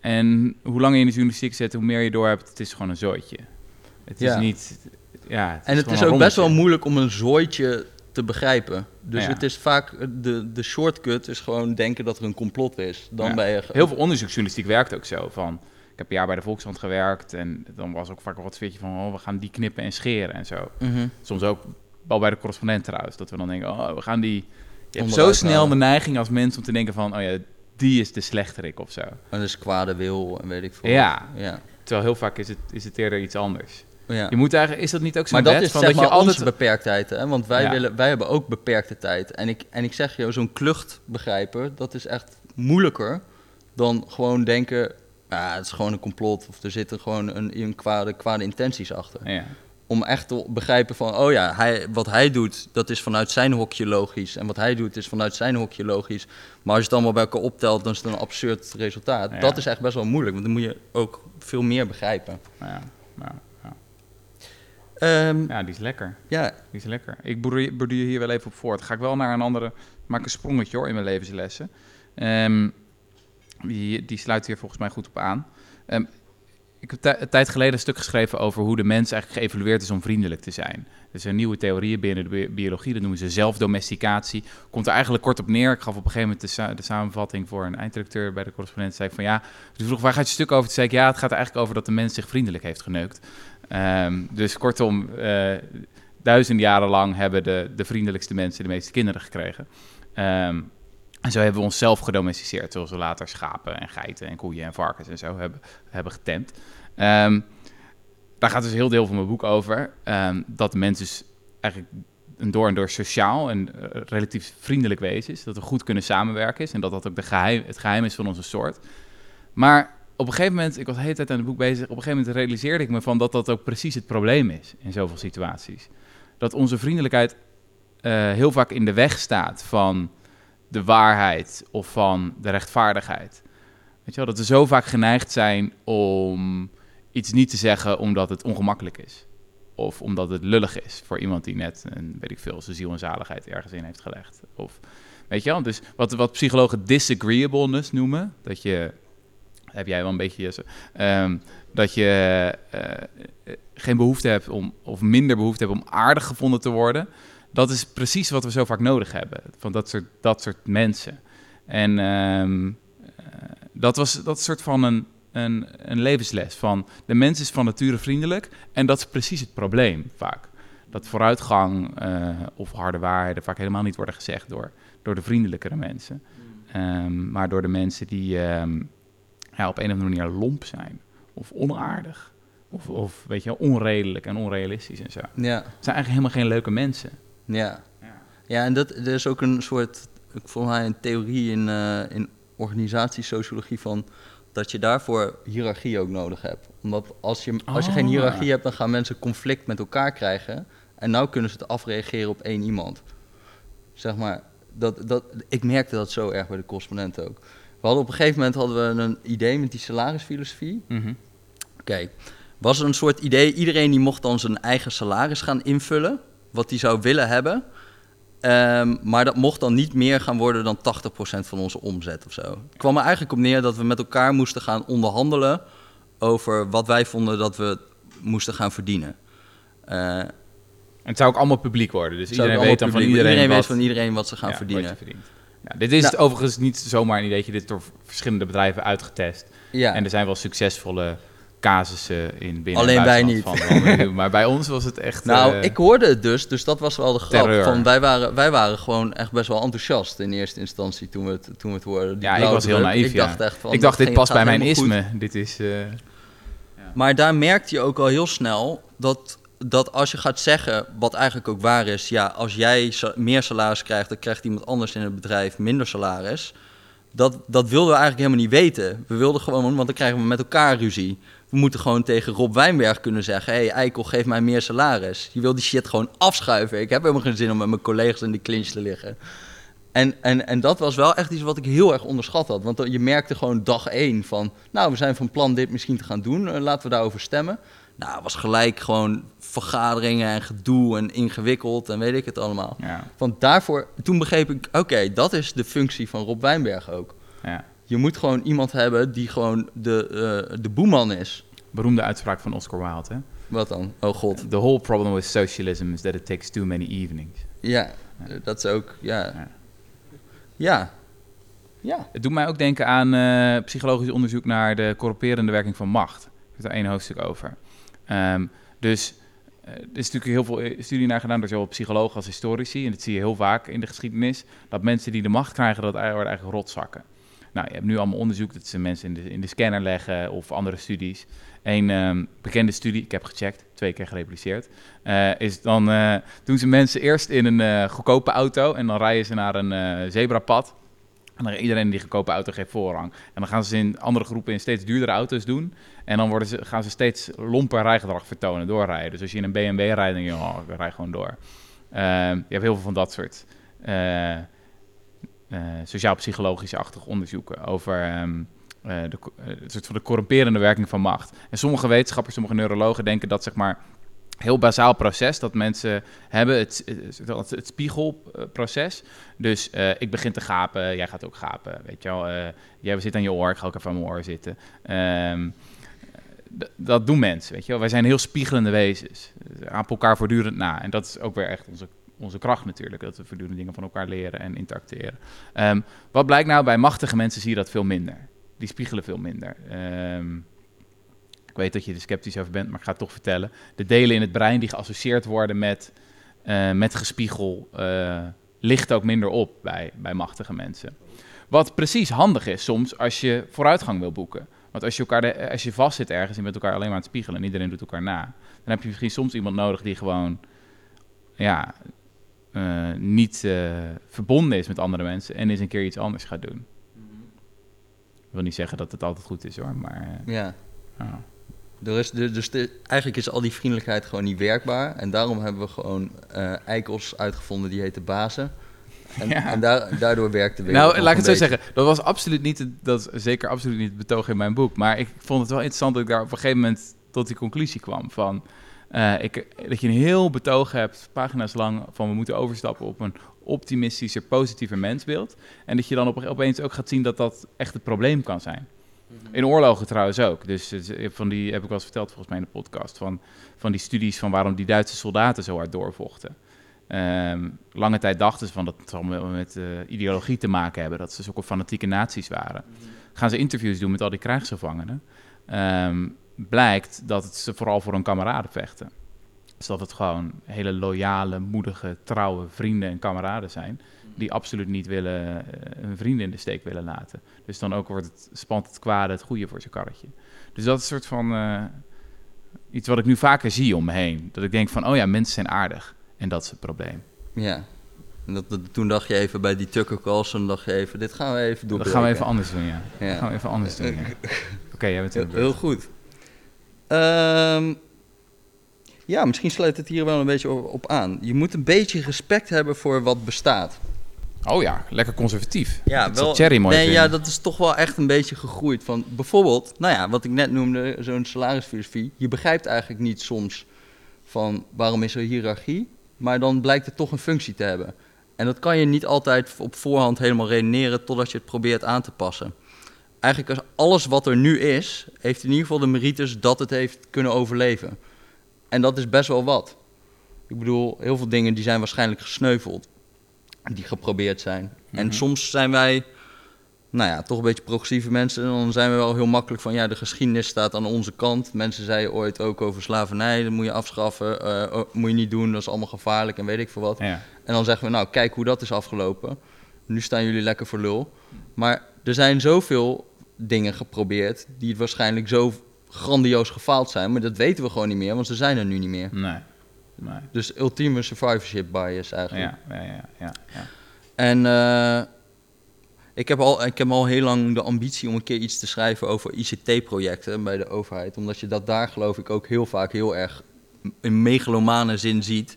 En hoe langer je in de journalistiek zit, hoe meer je door hebt... het is gewoon een zooitje. Het is Ja. niet... Ja, en het is ook best wel moeilijk om een zooitje te begrijpen. Dus Ja. het is vaak. De, de shortcut is gewoon denken dat er een complot is. Dan Ja. ben je. Heel veel onderzoeksjournalistiek werkt ook zo. Van, ik heb een jaar bij de Volkskrant gewerkt en dan was ook vaak wat sfeertje van, oh, we gaan die knippen en scheren en zo. Mhm. Soms ook wel bij de correspondent trouwens, dat we dan denken, oh, we gaan die... Je hebt zo snel de neiging als mens om te denken van, oh ja, die is de slechterik of zo. En dus kwade wil en weet ik veel. Ja. ja. Terwijl heel vaak is het, is het eerder iets anders. Ja. Je moet eigenlijk, is dat niet ook zo'n Maar dat wet is van zeg dat maar je altijd... onze beperktheid, hè? want wij, Ja. willen, wij hebben ook beperkte tijd. En ik, en ik zeg je, zo'n klucht begrijpen, dat is echt moeilijker dan gewoon denken, ah, het is gewoon een complot of er zitten gewoon een, een kwade, kwade intenties achter. Ja. Om echt te begrijpen van, oh ja, hij, wat hij doet, dat is vanuit zijn hokje logisch. En wat hij doet, is vanuit zijn hokje logisch. Maar als je het allemaal bij elkaar optelt, dan is het een absurd resultaat. Dat is echt best wel moeilijk, want dan moet je ook veel meer begrijpen. Ja, ja. Ehm, ja, die is lekker. ja, Die is lekker. Ik borduur hier wel even op voort. Ga ik wel naar een andere... Maak een sprongetje hoor in mijn levenslessen. Ehm, die, die sluit hier volgens mij goed op aan. Ehm, ik heb een tijd geleden een stuk geschreven over hoe de mens eigenlijk geëvalueerd is om vriendelijk te zijn. Er zijn nieuwe theorieën binnen de bi- biologie, dat noemen ze zelfdomesticatie. Komt er eigenlijk kort op neer. Ik gaf op een gegeven moment de, sa- de samenvatting voor een eindredacteur bij de correspondent. Zei ik van ja, dus vroeg waar gaat je stuk over? Toen zei ik ja, het gaat eigenlijk over dat de mens zich vriendelijk heeft geneukt. Ehm, dus kortom, eh, duizenden jaren lang hebben de, de vriendelijkste mensen de meeste kinderen gekregen. Ehm, en zo hebben we onszelf gedomesticeerd, zoals we later schapen en geiten en koeien en varkens en zo hebben, hebben getemd. Ehm, daar gaat dus heel deel van mijn boek over. dat de mens dus eigenlijk een door en door sociaal en eh, relatief vriendelijk wezen is. Dat we goed kunnen samenwerken is en dat dat ook de geheim, het geheim is van onze soort. Maar op een gegeven moment, ik was de hele tijd aan het boek bezig, op een gegeven moment realiseerde ik me van dat dat ook precies het probleem is in zoveel situaties. Dat onze vriendelijkheid eh, heel vaak in de weg staat van de waarheid of van de rechtvaardigheid. Weet je wel, dat we zo vaak geneigd zijn om iets niet te zeggen omdat het ongemakkelijk is. Of omdat het lullig is voor iemand die net, een, weet ik veel, zijn ziel en zaligheid ergens in heeft gelegd. Of, weet je wel, dus wat, wat psychologen disagreeableness noemen, dat je, heb jij wel een beetje, Jesse, ehm, dat je eh, eh, geen behoefte hebt om, of minder behoefte hebt om aardig gevonden te worden. Dat is precies wat we zo vaak nodig hebben, van dat soort, dat soort mensen. En ehm, eh, dat was dat soort van een, een, een levensles van de mens is van nature vriendelijk en dat is precies het probleem vaak. Dat vooruitgang of harde waarheden vaak helemaal niet worden gezegd door, door de vriendelijkere mensen. Ehm, maar door de mensen die ja, op een of andere manier lomp zijn of onaardig Of, of weet je, onredelijk en onrealistisch en zo. Het Ja, zijn eigenlijk helemaal geen leuke mensen. ja. Ja. Ja, en dat, er is ook een soort, ik volgens mij een theorie in, eh, in organisatiesociologie van dat je daarvoor hiërarchie ook nodig hebt. Omdat als je, als je geen Ah. hiërarchie hebt, dan gaan mensen conflict met elkaar krijgen. En nou kunnen ze het afreageren op één iemand. Zeg maar, dat, dat, ik merkte dat zo erg bij de correspondent ook. We hadden op een gegeven moment hadden we een idee met die salarisfilosofie. Mhm. Oké, was er een soort idee, iedereen die mocht dan zijn eigen salaris gaan invullen, wat hij zou willen hebben. Ehm, maar dat mocht dan niet meer gaan worden dan 80% van onze omzet of zo. Het kwam er eigenlijk op neer dat we met elkaar moesten gaan onderhandelen over wat wij vonden dat we moesten gaan verdienen. Eh, En het zou ook allemaal publiek worden. Dus iedereen weet dan van iedereen, weet wat, van iedereen wat ze gaan ja, verdienen. Ja, dit is Nou. het overigens niet zomaar een ideetje. Dit is door verschillende bedrijven uitgetest. Ja. En er zijn wel succesvolle casussen in binnen en Alleen wij buitenland van. Maar bij ons was het echt... Nou, eh, ik hoorde het dus, dus dat was wel de grap. Terreur. Van, wij, waren, wij waren gewoon echt best wel enthousiast in eerste instantie toen we het, toen we het hoorden. Die Ja, ik was heel naïef, Ik ja. dacht echt van... ik dacht, dit ging- past bij mijn goed. isme. Dit is... eh, Maar daar merkte je ook al heel snel dat, dat als je gaat zeggen, wat eigenlijk ook waar is, ja, als jij meer salaris krijgt, dan krijgt iemand anders in het bedrijf minder salaris. Dat, dat wilden we eigenlijk helemaal niet weten. We wilden gewoon, want dan krijgen we met elkaar ruzie. We moeten gewoon tegen Rob Wijnberg kunnen zeggen: hey, Eikel, geef mij meer salaris. Je wil die shit gewoon afschuiven. Ik heb helemaal geen zin om met mijn collega's in die clinch te liggen. En, en, en dat was wel echt iets wat ik heel erg onderschat had. Want je merkte gewoon dag één van... nou, we zijn van plan dit misschien te gaan doen. eh, laten we daarover stemmen. Nou, het was gelijk gewoon vergaderingen en gedoe en ingewikkeld en weet ik het allemaal. ja, Want daarvoor, toen begreep ik... oké, dat is de functie van Rob Wijnberg ook. ja. Je moet gewoon iemand hebben die gewoon de, eh, de boeman is. Beroemde uitspraak van Oscar Wilde, hè? Wat dan? Oh god. The whole problem with socialism is that it takes too many evenings. Ja, dat is ook... Ja. Ja. Ja. Ja. Het doet mij ook denken aan eh, psychologisch onderzoek naar de corrumperende werking van macht. Ik heb daar één hoofdstuk over. Ehm, dus eh, er is natuurlijk heel veel eh, studie naar gedaan door zowel psychologen als historici. En dat zie je heel vaak in de geschiedenis. Dat mensen die de macht krijgen, dat worden eigenlijk rotzakken. Nou, je hebt nu allemaal onderzoek dat ze mensen in de, in de scanner leggen of andere studies. Een ehm, bekende studie, ik heb gecheckt, twee keer gerepliceerd, eh, is dan eh, doen ze mensen eerst in een goedkope auto en dan rijden ze naar een zebrapad. En iedereen die goedkope auto geeft voorrang. En dan gaan ze in andere groepen in steeds duurdere auto's doen. En dan worden ze, gaan ze steeds lomper rijgedrag vertonen, doorrijden. Dus als je in een BMW rijdt, dan je, oh, ik rij gewoon door. Ehm, je hebt heel veel van dat soort eh, eh, sociaal-psychologische-achtige onderzoeken over ehm, eh, de, het soort van de corrumperende werking van macht. En sommige wetenschappers, sommige neurologen denken dat zeg maar heel bazaal proces dat mensen hebben, het, het, spiegelproces. Dus eh, ik begin te gapen, jij gaat ook gapen, weet je wel. Eh, jij zit aan je oor, ik ga ook even aan mijn oor zitten. Ehm, dat doen mensen, weet je wel. Wij zijn heel spiegelende wezens. We apen elkaar voortdurend na. En dat is ook weer echt onze, onze kracht natuurlijk. Dat we voortdurend dingen van elkaar leren en interacteren. Ehm, wat blijkt nou? Bij machtige mensen zie je dat veel minder. Die spiegelen veel minder. Ehm, ik weet dat je er sceptisch over bent, maar ik ga het toch vertellen. De delen in het brein die geassocieerd worden met, eh, met gespiegel... eh ligt ook minder op bij, bij machtige mensen. Wat precies handig is soms als je vooruitgang wil boeken. Want als je, elkaar de- als je vast zit ergens en bent elkaar alleen maar aan het spiegelen en iedereen doet elkaar na, dan heb je misschien soms iemand nodig die gewoon ja, eh, niet eh, verbonden is met andere mensen en eens een keer iets anders gaat doen. Ik wil niet zeggen dat het altijd goed is hoor, maar eh, Ja. Er is, dus de, eigenlijk is al die vriendelijkheid gewoon niet werkbaar. En daarom hebben we gewoon eh, eikels uitgevonden die heten bazen. En, Ja. en daar, daardoor werkt de wereld Nou, laat ik het zo beetje. zeggen. Dat was absoluut niet, dat is zeker absoluut niet het betoog in mijn boek. Maar ik vond het wel interessant dat ik daar op een gegeven moment tot die conclusie kwam van... eh, ik, dat je een heel betoog hebt, pagina's lang, van we moeten overstappen op een optimistischer, positiever mensbeeld. En dat je dan op, opeens ook gaat zien dat dat echt het probleem kan zijn. In oorlogen trouwens ook. Dus is- van die heb ik wel eens verteld volgens mij in de podcast. Van, van die studies van waarom die Duitse soldaten zo hard doorvochten. Ehm, lange tijd dachten ze van dat het allemaal met eh, ideologie te maken hebben. Dat ze zulke fanatieke naties waren. Gaan ze interviews doen met al die krijgsgevangenen. Ehm, blijkt dat het ze vooral voor hun kameraden vechten. Dus dat het gewoon hele loyale, moedige, trouwe vrienden en kameraden zijn. Die absoluut niet willen, eh, hun vrienden in de steek willen laten. Dus dan ook wordt het, spant het kwade het goede voor zijn karretje. Dus dat is een soort van. eh, Iets wat ik nu vaker zie om me heen. Dat ik denk van, oh ja, mensen zijn aardig. En dat is het probleem. Ja. En dat, dat- toen dacht je even bij die Tucker Carlson, dacht je even, dit gaan we even doen. Dat gaan we even anders doen, ja. Ja. Dat gaan we even anders doen, ja. Oké, jij bent heel goed. Ehm, ja, misschien sluit het hier wel een beetje op, aan. Je moet een beetje respect hebben voor wat bestaat. Oh ja, lekker conservatief. Ja, Dat zal Thierry mooi nee, ja, dat is toch wel echt een beetje gegroeid. Van bijvoorbeeld, nou ja, wat ik net noemde, zo'n salarisfilosofie. Je begrijpt eigenlijk niet soms van waarom is er hiërarchie, maar dan blijkt het toch een functie te hebben. En dat kan je niet altijd op voorhand helemaal redeneren totdat je het probeert aan te passen. Eigenlijk is alles wat er nu is, heeft in ieder geval de merites dat het heeft kunnen overleven. En dat is best wel wat. Ik bedoel, heel veel dingen die zijn waarschijnlijk gesneuveld, die geprobeerd zijn. En Mhm. soms zijn wij, nou ja, toch een beetje progressieve mensen. En dan zijn we wel heel makkelijk van, ja, de geschiedenis staat aan onze kant. Mensen zeiden ooit ook over slavernij, dat moet je afschaffen, eh, oh, moet je niet doen, dat is allemaal gevaarlijk en weet ik veel wat. Ja. En dan zeggen we, nou, kijk hoe dat is afgelopen. Nu staan jullie lekker voor lul. Maar er zijn zoveel dingen geprobeerd die het waarschijnlijk zo grandioos gefaald zijn. Maar dat weten we gewoon niet meer, want ze zijn er nu niet meer. Nee. Nee. Dus ultieme survivorship bias eigenlijk. Ja, ja, ja, ja, ja. En eh, ik, heb al, ik heb al heel lang de ambitie om een keer iets te schrijven over ICT-projecten bij de overheid. Omdat je dat daar geloof ik ook heel vaak heel erg in megalomane zin ziet.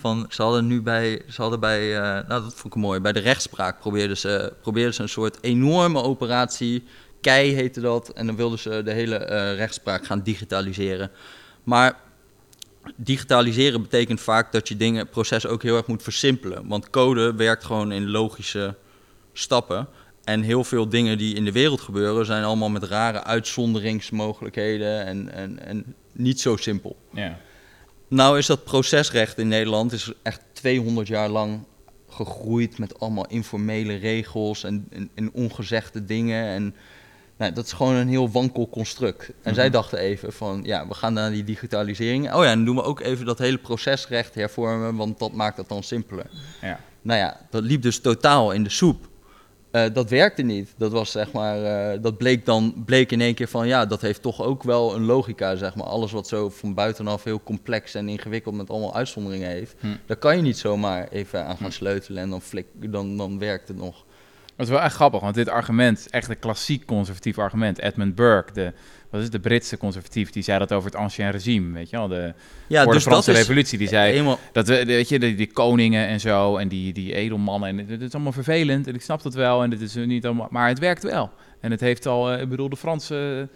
Van, ze hadden nu bij, ze hadden bij eh, nou dat vond ik mooi, bij de rechtspraak probeerden ze, probeerden ze een soort enorme operatie, KEI heette dat. En dan wilden ze de hele eh, rechtspraak gaan digitaliseren. Maar digitaliseren betekent vaak dat je dingen, processen ook heel erg moet versimpelen. Want code werkt gewoon in logische stappen. En heel veel dingen die in de wereld gebeuren zijn allemaal met rare uitzonderingsmogelijkheden en, en, en niet zo simpel. ja. Nou is dat procesrecht in Nederland is echt 200 jaar lang gegroeid met allemaal informele regels en, en, en ongezegde dingen. En nou, dat is gewoon een heel wankel construct. En zij Mhm. dachten even van, ja, we gaan naar die digitalisering. Oh ja, dan doen we ook even dat hele procesrecht hervormen, want dat maakt het dan simpeler. Ja. Nou ja, dat liep dus totaal in de soep. Eh, dat werkte niet. Dat was zeg maar, eh, dat bleek dan bleek in één keer van ja, dat heeft toch ook wel een logica, zeg maar. Alles wat zo van buitenaf heel complex en ingewikkeld met allemaal uitzonderingen heeft, Hm. daar kan je niet zomaar even aan gaan sleutelen en dan, flik, dan, dan werkt het nog. Dat is wel echt grappig, want dit argument is echt een klassiek conservatief argument. Edmund Burke, de, wat is het, de Britse conservatief, die zei dat over het ancien regime, weet je wel, de, Ja, voor dus de Franse dat is revolutie. Die zei, helemaal. dat we, weet je, die, die koningen en zo, en die, die edelmannen, en dit is allemaal vervelend, en ik snap dat wel, en dit is niet allemaal, maar het werkt wel. En het heeft al, eh, ik bedoel, de Franse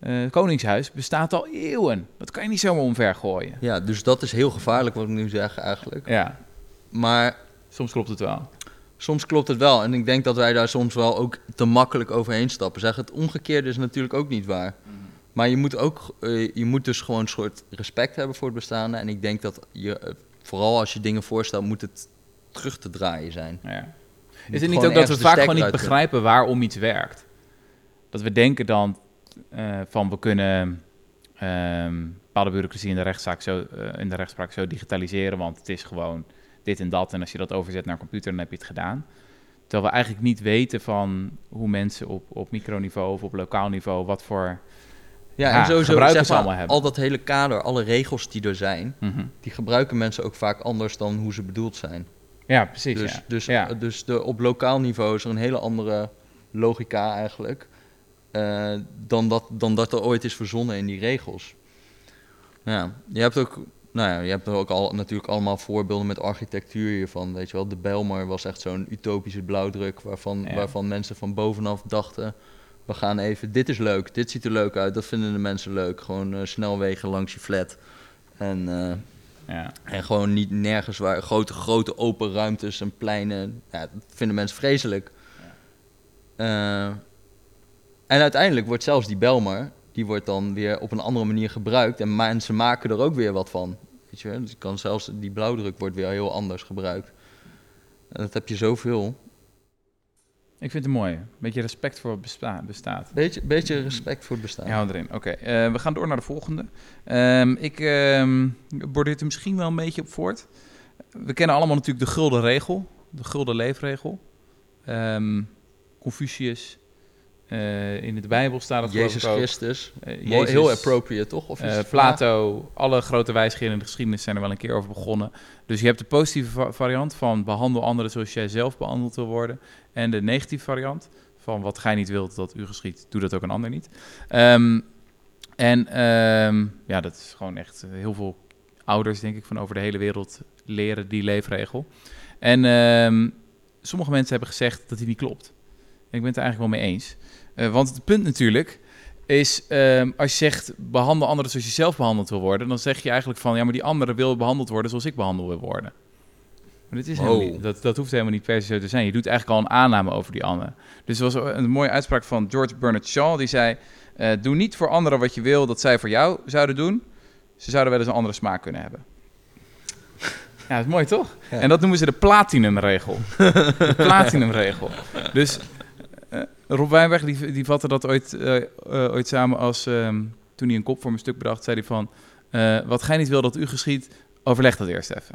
eh, koningshuis bestaat al eeuwen. Dat kan je niet zomaar omver gooien. Ja, dus dat is heel gevaarlijk wat ik nu zeg eigenlijk. Ja, Maar soms klopt het wel. Soms klopt het wel. En ik denk dat wij daar soms wel ook te makkelijk overheen stappen. Zeg, het omgekeerde is natuurlijk ook niet waar. Maar je moet ook, eh, je moet dus gewoon een soort respect hebben voor het bestaande. En ik denk dat je, eh, vooral als je dingen voorstelt, moet het terug te draaien zijn. Ja. Is het niet ook dat we vaak gewoon niet begrijpen waarom iets werkt? Dat we denken dan eh, van we kunnen ehm bepaalde bureaucratie in de, rechtszaak zo, in de rechtspraak zo digitaliseren, want het is gewoon dit en dat. En als je dat overzet naar computer, dan heb je het gedaan. Terwijl we eigenlijk niet weten van hoe mensen op, op microniveau of op lokaal niveau, wat voor... Ja, Ja, en sowieso zeg ze maar, allemaal hebben. al dat hele kader, alle regels die er zijn, Mhm. die gebruiken mensen ook vaak anders dan hoe ze bedoeld zijn. Ja, precies. Dus, ja. dus, ja. dus de, op lokaal niveau is er een hele andere logica eigenlijk. eh, dan, dat, dan dat er ooit is verzonnen in die regels. Ja, je hebt ook, nou ja, je hebt er ook al, natuurlijk allemaal voorbeelden met architectuur hiervan. Weet je wel, de Bijlmer was echt zo'n utopische blauwdruk waarvan, Ja. waarvan mensen van bovenaf dachten. We gaan even, dit is leuk, dit ziet er leuk uit, dat vinden de mensen leuk. Gewoon eh, snelwegen langs je flat. En eh, ja. en gewoon niet nergens waar grote, grote open ruimtes en pleinen. Ja, dat vinden mensen vreselijk. Eh, en uiteindelijk wordt zelfs die Belmar, die wordt dan weer op een andere manier gebruikt. En mensen maken er ook weer wat van. Weet je, dus kan zelfs die blauwdruk wordt weer heel anders gebruikt. En dat heb je zoveel. Ik vind het mooi. Een beetje respect voor wat besta- bestaat. Beetje, beetje respect voor het bestaan. Ja, erin. Oké, eh, we gaan door naar de volgende. Ehm, ik ehm bordeer er misschien wel een beetje op voort. We kennen allemaal natuurlijk de gulden regel, de gulden leefregel. Ehm, Confucius, eh, in de Bijbel staat het Jezus ook. Christus. Eh, Jezus, heel appropriate, toch? Of is eh, Plato, alle grote wijsgeren in de geschiedenis zijn er wel een keer over begonnen. Dus je hebt de positieve va- variant van behandel anderen zoals jij zelf behandeld wil worden. En de negatieve variant van wat gij niet wilt dat u geschiet, doe dat ook een ander niet. Ehm, en ehm, ja, dat is gewoon echt heel veel ouders, denk ik, van over de hele wereld leren die leefregel. En ehm, sommige mensen hebben gezegd dat die niet klopt. En ik ben het er eigenlijk wel mee eens. Eh, want het punt natuurlijk is, ehm, als je zegt behandel anderen zoals je zelf behandeld wil worden, dan zeg je eigenlijk van ja, maar die andere wil behandeld worden zoals ik behandeld wil worden. Maar dat, is helemaal Wow. niet, dat, dat hoeft helemaal niet per se zo te zijn. Je doet eigenlijk al een aanname over die ander. Dus er was een mooie uitspraak van George Bernard Shaw, die zei: eh, Doe niet voor anderen wat je wil dat zij voor jou zouden doen. Ze zouden wel eens een andere smaak kunnen hebben. Ja, dat is mooi toch? Ja. En dat noemen ze de platinumregel. de platinumregel. Dus Rob Wijnberg die, die vatte dat ooit, eh, eh, ooit samen als... ehm, toen hij een kop voor mijn stuk bedacht, zei hij van... eh, wat gij niet wil dat u geschiet, overleg dat eerst even.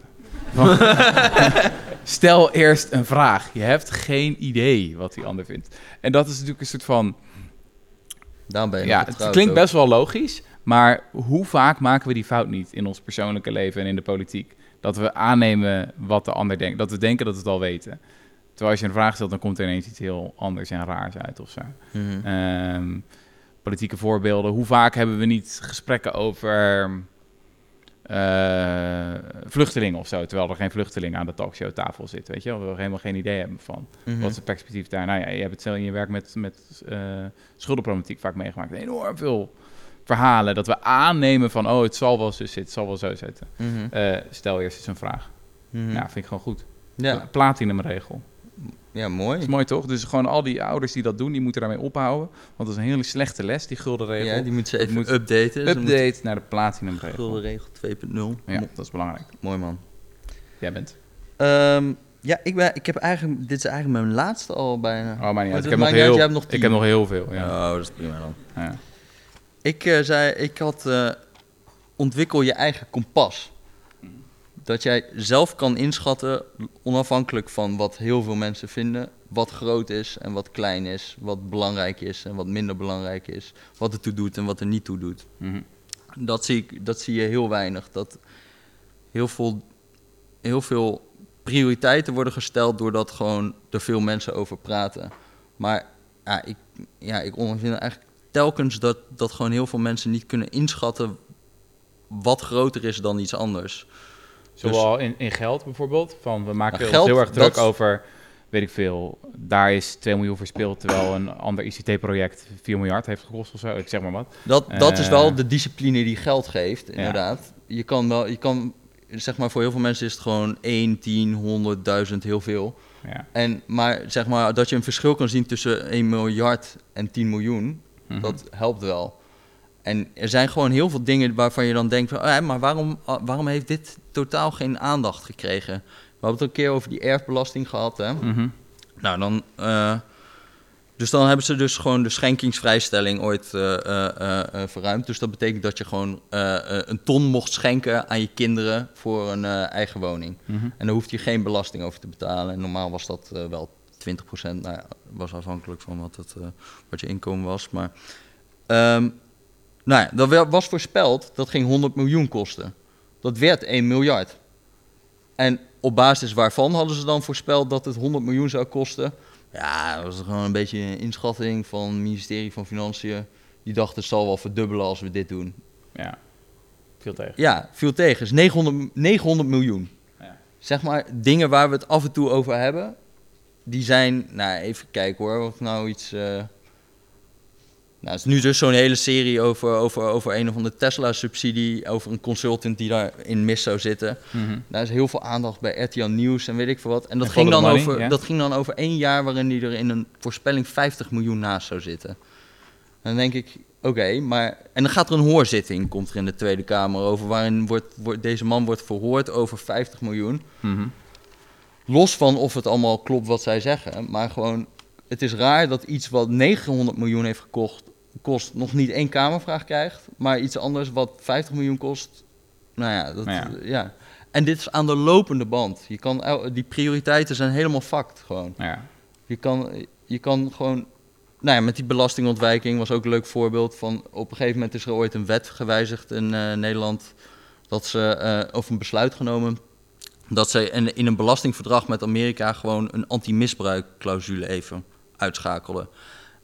Stel eerst een vraag. Je hebt geen idee wat die ander vindt. En dat is natuurlijk een soort van... Daarom ben je Ja, het klinkt ook. best wel logisch, maar hoe vaak maken we die fout niet in ons persoonlijke leven en in de politiek? Dat we aannemen wat de ander denkt, dat we denken dat we het al weten. Terwijl als je een vraag stelt, dan komt er ineens iets heel anders en raars uit of zo. Mhm. Ehm, politieke voorbeelden. Hoe vaak hebben we niet gesprekken over eh, vluchtelingen of zo, terwijl er geen vluchtelingen aan de talkshowtafel zit, weet je wel? We helemaal geen idee hebben van Mhm. wat is het perspectief daar? Nou ja, je hebt het zelf in je werk met, met eh, schuldenproblematiek vaak meegemaakt. Enorm veel verhalen dat we aannemen van, oh, het zal wel zo zitten, het zal wel zo zitten. Mhm. Eh, stel eerst eens een vraag. Mhm. Ja, vind ik gewoon goed. ja. Platinumregel. Ja, Dat mooi. is mooi toch? Dus gewoon al die ouders die dat doen, die moeten daarmee ophouden. Want dat is een hele slechte les, die gulden regel. Ja, die moet ze even Moet- updaten. Moeten- Update naar de platinumregel. Gulden regel 2.0. Ja, dat is belangrijk. Mooi man. Jij bent. Ehm, ja, ik, ben, ik heb eigenlijk, dit is eigenlijk mijn laatste al bijna. Oh, maar niet uit. dat Ik heb, nog heel, jij hebt nog ik heb nog heel veel. Ja. Oh, dat is prima dan. Ja. Ik eh, zei, ik had eh, ontwikkel je eigen kompas. Dat jij zelf kan inschatten, onafhankelijk van wat heel veel mensen vinden, wat groot is en wat klein is, wat belangrijk is en wat minder belangrijk is, wat er toe doet en wat er niet toe doet. Mhm. Dat zie, ik, dat zie je heel weinig. Dat heel veel, heel veel prioriteiten worden gesteld doordat gewoon er veel mensen over praten. Maar ja, ik, ja, ik ondervind eigenlijk telkens dat, dat gewoon heel veel mensen niet kunnen inschatten wat groter is dan iets anders. Zowel in, in geld bijvoorbeeld. Van we maken geld, heel erg druk dat- over, weet ik veel, daar is 2 miljoen verspild, terwijl een ander ICT-project 4 miljard heeft gekost of zo. Ik zeg maar wat. Dat, dat is Eh. wel de discipline die geld geeft, inderdaad. Je kan wel, je kan, zeg maar, voor heel veel mensen is het gewoon 1, 10, 100, 1000 heel veel. Ja. En, maar zeg maar, dat je een verschil kan zien tussen 1 miljard en 10 miljoen, Mhm. dat helpt wel. En er zijn gewoon heel veel dingen waarvan je dan denkt van, ah, maar waarom, ah, waarom heeft dit totaal geen aandacht gekregen? We hebben het een keer over die erfbelasting gehad, hè? Mhm. Nou, dan. eh, dus dan hebben ze dus gewoon de schenkingsvrijstelling ooit eh, eh, verruimd. Dus dat betekent dat je gewoon een ton mocht schenken aan je kinderen voor een eigen woning. Mhm. En daar hoeft je geen belasting over te betalen. En normaal was dat wel 20%. Nou ja, was afhankelijk van wat, het, wat je inkomen was. Maar. ehm, nou ja, dat was voorspeld dat ging 100 miljoen kosten. Dat werd 1 miljard. En op basis waarvan hadden ze dan voorspeld dat het 100 miljoen zou kosten? Ja, dat was gewoon een beetje een inschatting van het ministerie van Financiën. Die dacht het zal wel verdubbelen als we dit doen. Ja, veel tegen. Ja, viel tegen. is 900, 900 miljoen. Ja. Zeg maar, dingen waar we het af en toe over hebben, die zijn, nou even kijken hoor, of nou iets... eh, nou, het is nu dus zo'n hele serie over, over, over een of andere Tesla-subsidie, over een consultant die daarin mis zou zitten. Mhm. Daar is heel veel aandacht bij RTL Nieuws en weet ik veel wat. En dat, En ging dan, Money, over, dat ging dan over één jaar waarin hij er in een voorspelling 50 miljoen naast zou zitten. En dan denk ik, oké, maar... En dan gaat er een hoorzitting, komt er in de Tweede Kamer over... waarin wordt, wordt, deze man wordt verhoord over 50 miljoen. Mhm. Los van of het allemaal klopt wat zij zeggen. Maar gewoon, het is raar dat iets wat 900 miljoen heeft gekocht... kost nog niet één Kamervraag krijgt... maar iets anders wat 50 miljoen kost... Nou ja, dat, Nou ja. En dit is aan de lopende band. Je kan, die prioriteiten zijn helemaal fact gewoon. Ja. Je kan, je kan gewoon nou ja, met die belastingontwijking was ook een leuk voorbeeld van... op een gegeven moment is er ooit een wet gewijzigd in eh, Nederland... dat ze, eh, of een besluit genomen... dat ze in, in een belastingverdrag met Amerika... gewoon een anti-misbruikclausule even uitschakelden.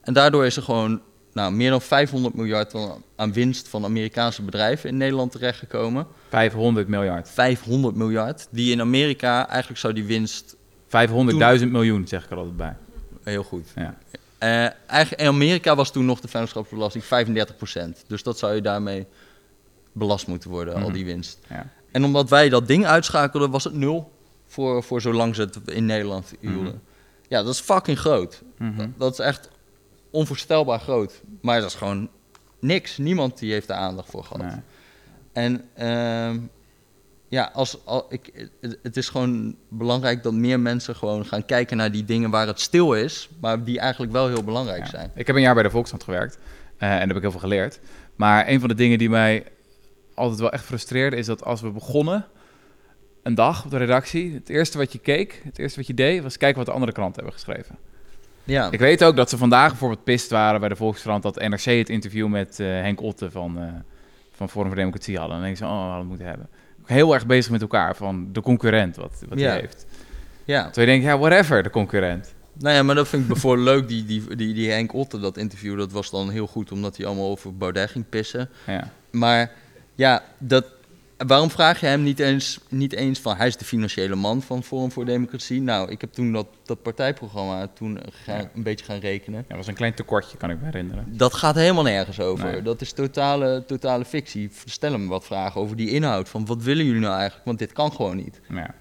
En daardoor is er gewoon nou, meer dan 500 miljard aan- winst van Amerikaanse bedrijven in Nederland terechtgekomen. 500 miljard. 500 miljard, die in Amerika, eigenlijk zou die winst 500.000 miljoen, zeg ik er altijd bij. heel goed. Ja. Eh, eigenlijk, in Amerika was toen nog de vennootschapsbelasting 35%. Dus dat zou je daarmee belast moeten worden, al Mhm. die winst. Ja. En omdat wij dat ding uitschakelden, was het nul voor, voor zolang ze het in Nederland hielden. Mhm. Ja, dat is fucking groot. Mhm. Dat, dat is echt onvoorstelbaar groot. Maar dat is gewoon niks. Niemand die heeft er aandacht voor gehad. Nee. En ehm, ja, als, al, ik, het- is gewoon belangrijk dat meer mensen gewoon gaan kijken naar die dingen waar het stil is, maar die eigenlijk wel heel belangrijk Ja. zijn. Ik heb een jaar bij de Volkskrant gewerkt eh, en daar heb ik heel veel geleerd. Maar een van de dingen die mij altijd wel echt frustreerde is dat als we begonnen, een dag op de redactie, het eerste wat je keek, het eerste wat je deed, was kijken wat de andere kranten hebben geschreven. Ja, Ik weet ook dat ze vandaag bijvoorbeeld pist waren bij de Volkskrant dat NRC het interview met eh, Henk Otte van, eh, van Forum voor Democratie hadden. En dan denk ik zo, oh, we hadden moeten hebben. Heel erg bezig met elkaar van de concurrent, wat, wat Ja. hij heeft. ja. Terwijl je denkt, ja, whatever, de concurrent. Nou ja, maar dat vind ik bijvoorbeeld leuk. Die, die, die, die Henk Otte, dat interview, dat was dan heel goed omdat hij allemaal over Baudet ging pissen. Ja. Maar ja, dat, waarom vraag je hem niet eens, niet eens van... Hij is de financiële man van Forum voor Democratie. Nou, ik heb toen dat, dat partijprogramma toen gaan, Ja. een beetje gaan rekenen. Ja, dat was een klein tekortje, kan ik me herinneren. Dat gaat helemaal nergens over. Nee. Dat is totale, totale fictie. Stel hem wat vragen over die inhoud. Van wat willen jullie nou eigenlijk? Want dit kan gewoon niet. Ja.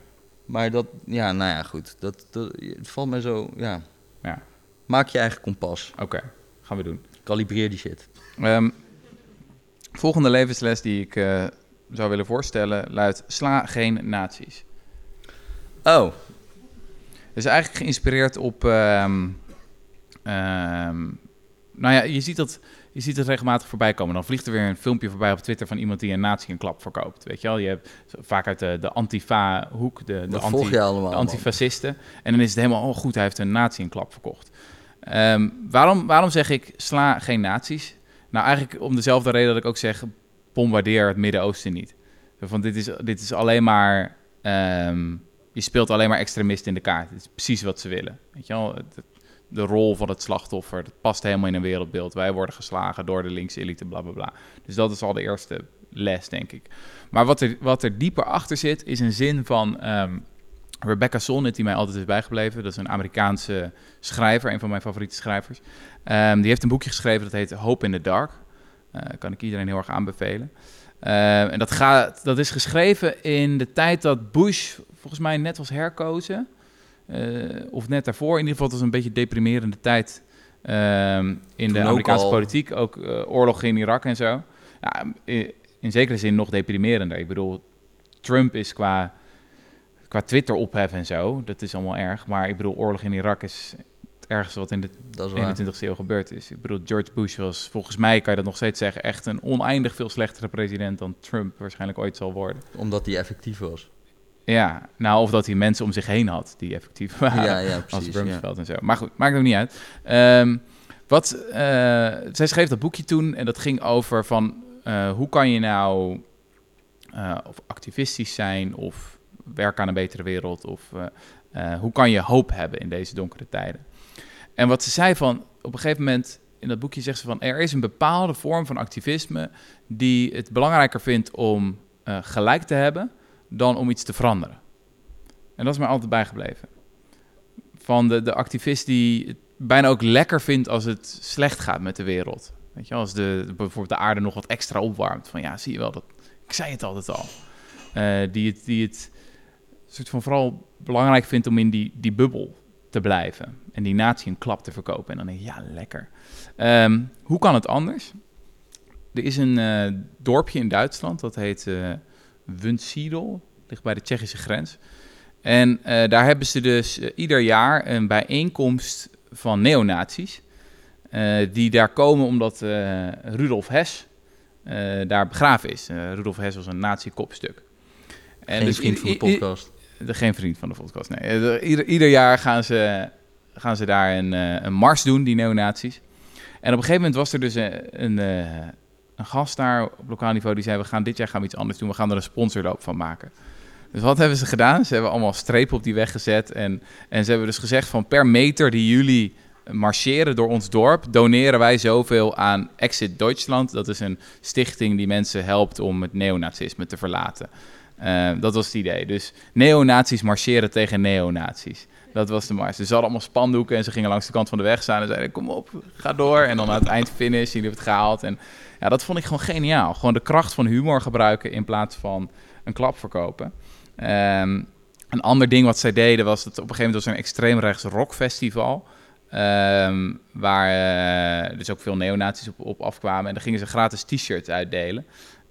Maar dat, ja, nou ja, goed. Dat, dat het valt mij zo, ja. Ja. Maak je eigen kompas. Oké, gaan we doen. Kalibreer die shit. Ehm, volgende levensles die ik eh, zou willen voorstellen luidt: sla geen nazi's. Oh, Het is eigenlijk geïnspireerd op. ehm, ehm, nou ja, je ziet, dat, je ziet het regelmatig voorbij komen. Dan vliegt er weer een filmpje voorbij op Twitter van iemand die een nazi een klap verkoopt. Weet je wel, je hebt vaak uit de, de antifa-hoek, de, de, dat anti, allemaal. de antifascisten. En dan is het helemaal, oh goed, hij heeft een nazi een klap verkocht. Ehm, waarom, waarom zeg ik sla geen nazi's? Nou, eigenlijk om dezelfde reden dat ik ook zeg, bombardeer het Midden-Oosten niet. Want dit is, dit is alleen maar, ehm, je speelt alleen maar extremisten in de kaart. Het is precies wat ze willen. Weet je wel, de rol van het slachtoffer, dat past helemaal in een wereldbeeld. Wij worden geslagen door de linkse elite, bla bla bla. Dus dat is al de eerste les, denk ik. Maar wat er, wat er dieper achter zit, is een zin van ehm, Rebecca Solnit, die mij altijd is bijgebleven. Dat is een Amerikaanse schrijver, een van mijn favoriete schrijvers. Ehm, die heeft een boekje geschreven dat heet Hope in the Dark. Eh, kan ik iedereen heel erg aanbevelen. Ehm, en dat, gaat, dat is geschreven in de tijd dat Bush volgens mij net was herkozen. Eh, of net daarvoor. In ieder geval, het was een beetje deprimerende tijd ehm, in Toen de ook Amerikaanse al. politiek. Ook eh, oorlog in Irak en zo. Ja, in, zekere zin nog deprimerender. Ik bedoel, Trump is qua, qua Twitter ophef en zo. Dat is allemaal erg. Maar ik bedoel, oorlog in Irak is ergste wat in de Dat is waar. 21ste eeuw gebeurd is. Ik bedoel, George Bush was volgens mij, kan je dat nog steeds zeggen, echt een oneindig veel slechtere president dan Trump waarschijnlijk ooit zal worden. Omdat die effectief was. Ja, nou, of dat hij mensen om zich heen had die effectief waren. Ja, ja, als. Ja. Rumsfeld en zo. Maar goed, maakt ook niet uit. Ehm, wat, eh, zij schreef dat boekje toen en dat ging over van eh, hoe kan je nou eh, of activistisch zijn of werken aan een betere wereld of hoe kan je hoop hebben in deze donkere tijden. En wat ze zei van op een gegeven moment in dat boekje zegt ze van er is een bepaalde vorm van activisme die het belangrijker vindt om eh, gelijk te hebben dan om iets te veranderen. En dat is mij altijd bijgebleven. Van de, de activist die het bijna ook lekker vindt als het slecht gaat met de wereld. Weet je, als de, bijvoorbeeld de aarde nog wat extra opwarmt. Van ja, zie je wel, dat, ik zei het altijd al. Eh, die het, die het soort van vooral belangrijk vindt om in die, die bubbel te blijven. En die natie een klap te verkopen. En dan denk je, ja, lekker. Ehm, hoe kan het anders? Er is een eh, dorpje in Duitsland, dat heet eh Wunsiedel. Ligt bij de Tsjechische grens. En eh, daar hebben ze dus ieder jaar een bijeenkomst van neonazies. die daar komen omdat Rudolf Hess daar begraven is. Rudolf Hess was een nazi-kopstuk. En Geen dus vriend van de podcast. De- geen vriend van de podcast, nee. Eh, de- Ieder, ieder jaar gaan ze, gaan ze daar een, eh, een mars doen, die neonazies. En op een gegeven moment was er dus een, een, eh, gast daar op lokaal niveau die zei: We gaan dit jaar gaan we iets anders doen, we gaan er een sponsorloop van maken. Dus wat hebben ze gedaan? Ze hebben allemaal strepen op die weg gezet. En, en ze hebben dus gezegd: van per meter die jullie marcheren door ons dorp, doneren wij zoveel aan Exit Deutschland. Dat is een stichting die mensen helpt om het neonazisme te verlaten. Eh, dat was het idee. Dus neonazies marcheren tegen neonazies. Dat was de mars. Ze hadden allemaal spandoeken en ze gingen langs de kant van de weg staan en zeiden: Kom op, ga door. En dan aan het eind finish, jullie hebben het gehaald. En ja, dat vond ik gewoon geniaal. Gewoon de kracht van humor gebruiken in plaats van een klap verkopen. Ehm, een ander ding wat zij deden was dat op een gegeven moment was er een extreemrechts rockfestival. Ehm, waar uh, dus ook veel neonazies op, op afkwamen. En dan gingen ze gratis t-shirts uitdelen.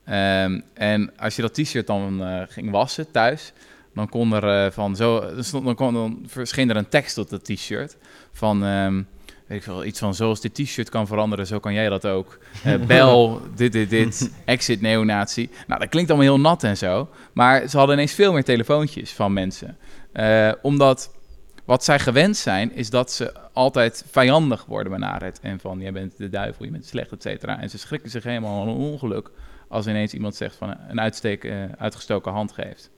Ehm, en als je dat t-shirt dan uh, ging wassen thuis, dan kon er uh, van zo, dan, kon, dan verscheen er een tekst op dat t-shirt van, um, weet ik veel, iets van zoals dit t-shirt kan veranderen, zo kan jij dat ook. Uh, bel, dit, dit, dit, exit neonatie. Nou, dat klinkt allemaal heel nat en zo, maar ze hadden ineens veel meer telefoontjes van mensen. omdat wat zij gewend zijn, is dat ze altijd vijandig worden benaderd. En van, jij bent de duivel, je bent slecht, et cetera. En ze schrikken zich helemaal aan een ongeluk als ineens iemand zegt van een uitsteek, uh, uitgestoken hand geeft.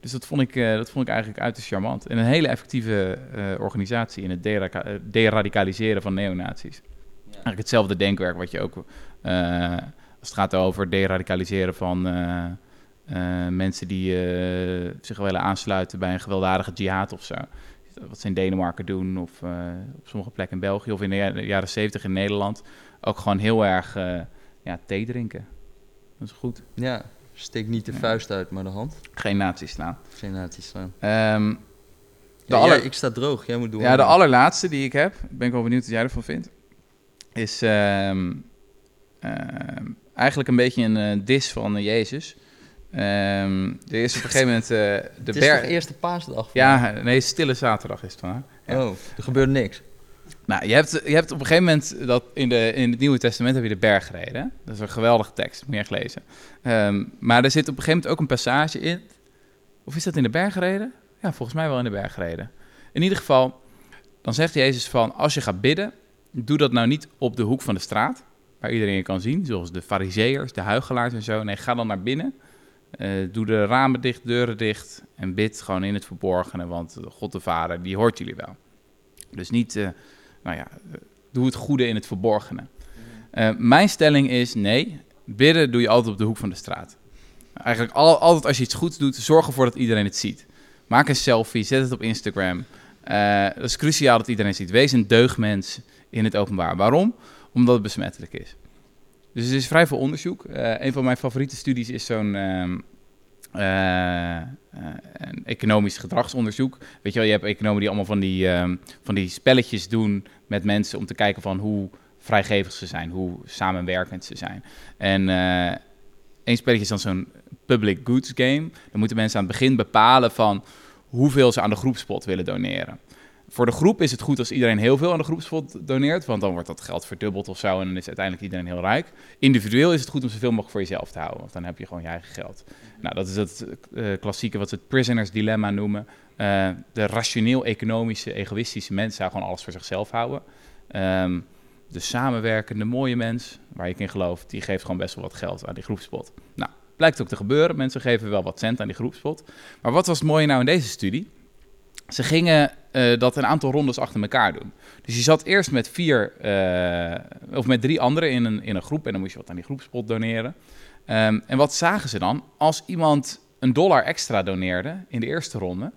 Dus dat vond, ik, uh, dat vond ik eigenlijk uiterst charmant. En een hele effectieve organisatie in het dera deradicaliseren van neonazies. Ja. Eigenlijk hetzelfde denkwerk wat je ook, als het gaat over deradicaliseren van mensen die zich willen aansluiten bij een gewelddadige jihad of zo. Wat ze in Denemarken doen, of op sommige plekken in België, of in de jaren zeventig in Nederland. Ook gewoon heel erg ja, thee drinken. Dat is goed. Ja, steek niet de ja. vuist uit, maar de hand. Geen nazi's slaan. Geen nazi's slaan. Um, ja, aller... ja, ik sta droog, jij moet doen. Ja, de allerlaatste die ik heb, ben ik wel benieuwd wat jij ervan vindt, is um, um, eigenlijk een beetje een uh, dis van uh, Jezus. er is op een gegeven moment uh, de Het is de eerste paasdag? Ja, nee, stille zaterdag is het vandaag. Ja. Oh, er gebeurt niks. Nou, je hebt, je hebt op een gegeven moment dat in, de, in het Nieuwe Testament heb je de bergreden. Dat is een geweldige tekst, moet je echt lezen. Um, maar er zit op een gegeven moment ook een passage in. Of is dat in de bergreden? Ja, volgens mij wel in de bergreden. In ieder geval, dan zegt Jezus van, als je gaat bidden, doe dat nou niet op de hoek van de straat, waar iedereen je kan zien, zoals de fariseërs, de huigelaars en zo. Nee, ga dan naar binnen, uh, doe de ramen dicht, deuren dicht en bid gewoon in het verborgene, want God de Vader, die hoort jullie wel. Dus niet... Uh, nou ja, doe het goede in het verborgene. Uh, mijn stelling is nee, bidden doe je altijd op de hoek van de straat. Eigenlijk al, altijd als je iets goeds doet, zorg ervoor dat iedereen het ziet. Maak een selfie, zet het op Instagram. Uh, dat is cruciaal dat iedereen ziet. Wees een deugdmens in het openbaar. Waarom? Omdat het besmettelijk is. Dus er is vrij veel onderzoek. Een van mijn favoriete studies is zo'n uh, een economisch gedragsonderzoek. Weet je wel, je hebt economen die allemaal van die, um, van die spelletjes doen met mensen om te kijken van hoe vrijgevig ze zijn, hoe samenwerkend ze zijn. En uh, één spelletje is dan zo'n public goods game. Dan moeten mensen aan het begin bepalen van hoeveel ze aan de groepspot willen doneren. Voor de groep is het goed als iedereen heel veel aan de groepspot doneert, want dan wordt dat geld verdubbeld of zo en dan is uiteindelijk iedereen heel rijk. Individueel is het goed om zoveel mogelijk voor jezelf te houden, want dan heb je gewoon je eigen geld. Nou, dat is het uh, klassieke wat ze het prisoners dilemma noemen. Uh, de rationeel-economische, egoïstische mens zou gewoon alles voor zichzelf houden. Um, de samenwerkende, mooie mens, waar ik in geloof, die geeft gewoon best wel wat geld aan die groepspot. Nou, blijkt ook te gebeuren. Mensen geven wel wat cent aan die groepspot. Maar wat was het mooie nou in deze studie? Ze gingen uh, dat een aantal rondes achter elkaar doen. Dus je zat eerst met vier uh, of met drie anderen in een, in een groep en dan moest je wat aan die groepspot doneren. Um, en wat zagen ze dan? Als iemand een dollar extra doneerde in de eerste ronde,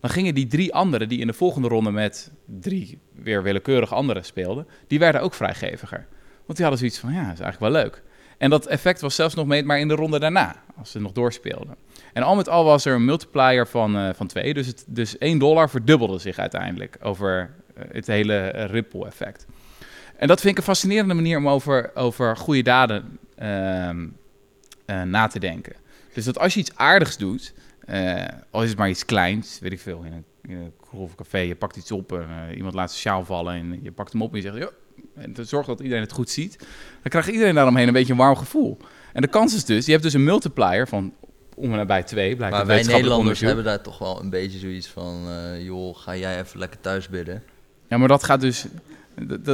dan gingen die drie anderen die in de volgende ronde met drie weer willekeurig anderen speelden, die werden ook vrijgeviger. Want die hadden zoiets van, ja, dat is eigenlijk wel leuk. En dat effect was zelfs nog meetbaar in de ronde daarna, als ze nog doorspeelden. En al met al was er een multiplier van, uh, van twee, dus, het, dus 1 dollar verdubbelde zich uiteindelijk over uh, het hele ripple effect. En dat vind ik een fascinerende manier om over, over goede daden ehm, na te denken. Dus dat als je iets aardigs doet, uh, al is het maar iets kleins, weet ik veel, in een, in café, je pakt iets op, en, iemand laat zijn sjaal vallen en je pakt hem op en je zegt, en zorg dat iedereen het goed ziet, dan krijgt iedereen daaromheen een beetje een warm gevoel. En de kans is dus, je hebt dus een multiplier van om en nabij twee, blijkt Maar wij Nederlanders hebben daar toch wel een beetje zoiets van, uh, joh, ga jij even lekker thuis bidden. Ja, maar dat gaat dus...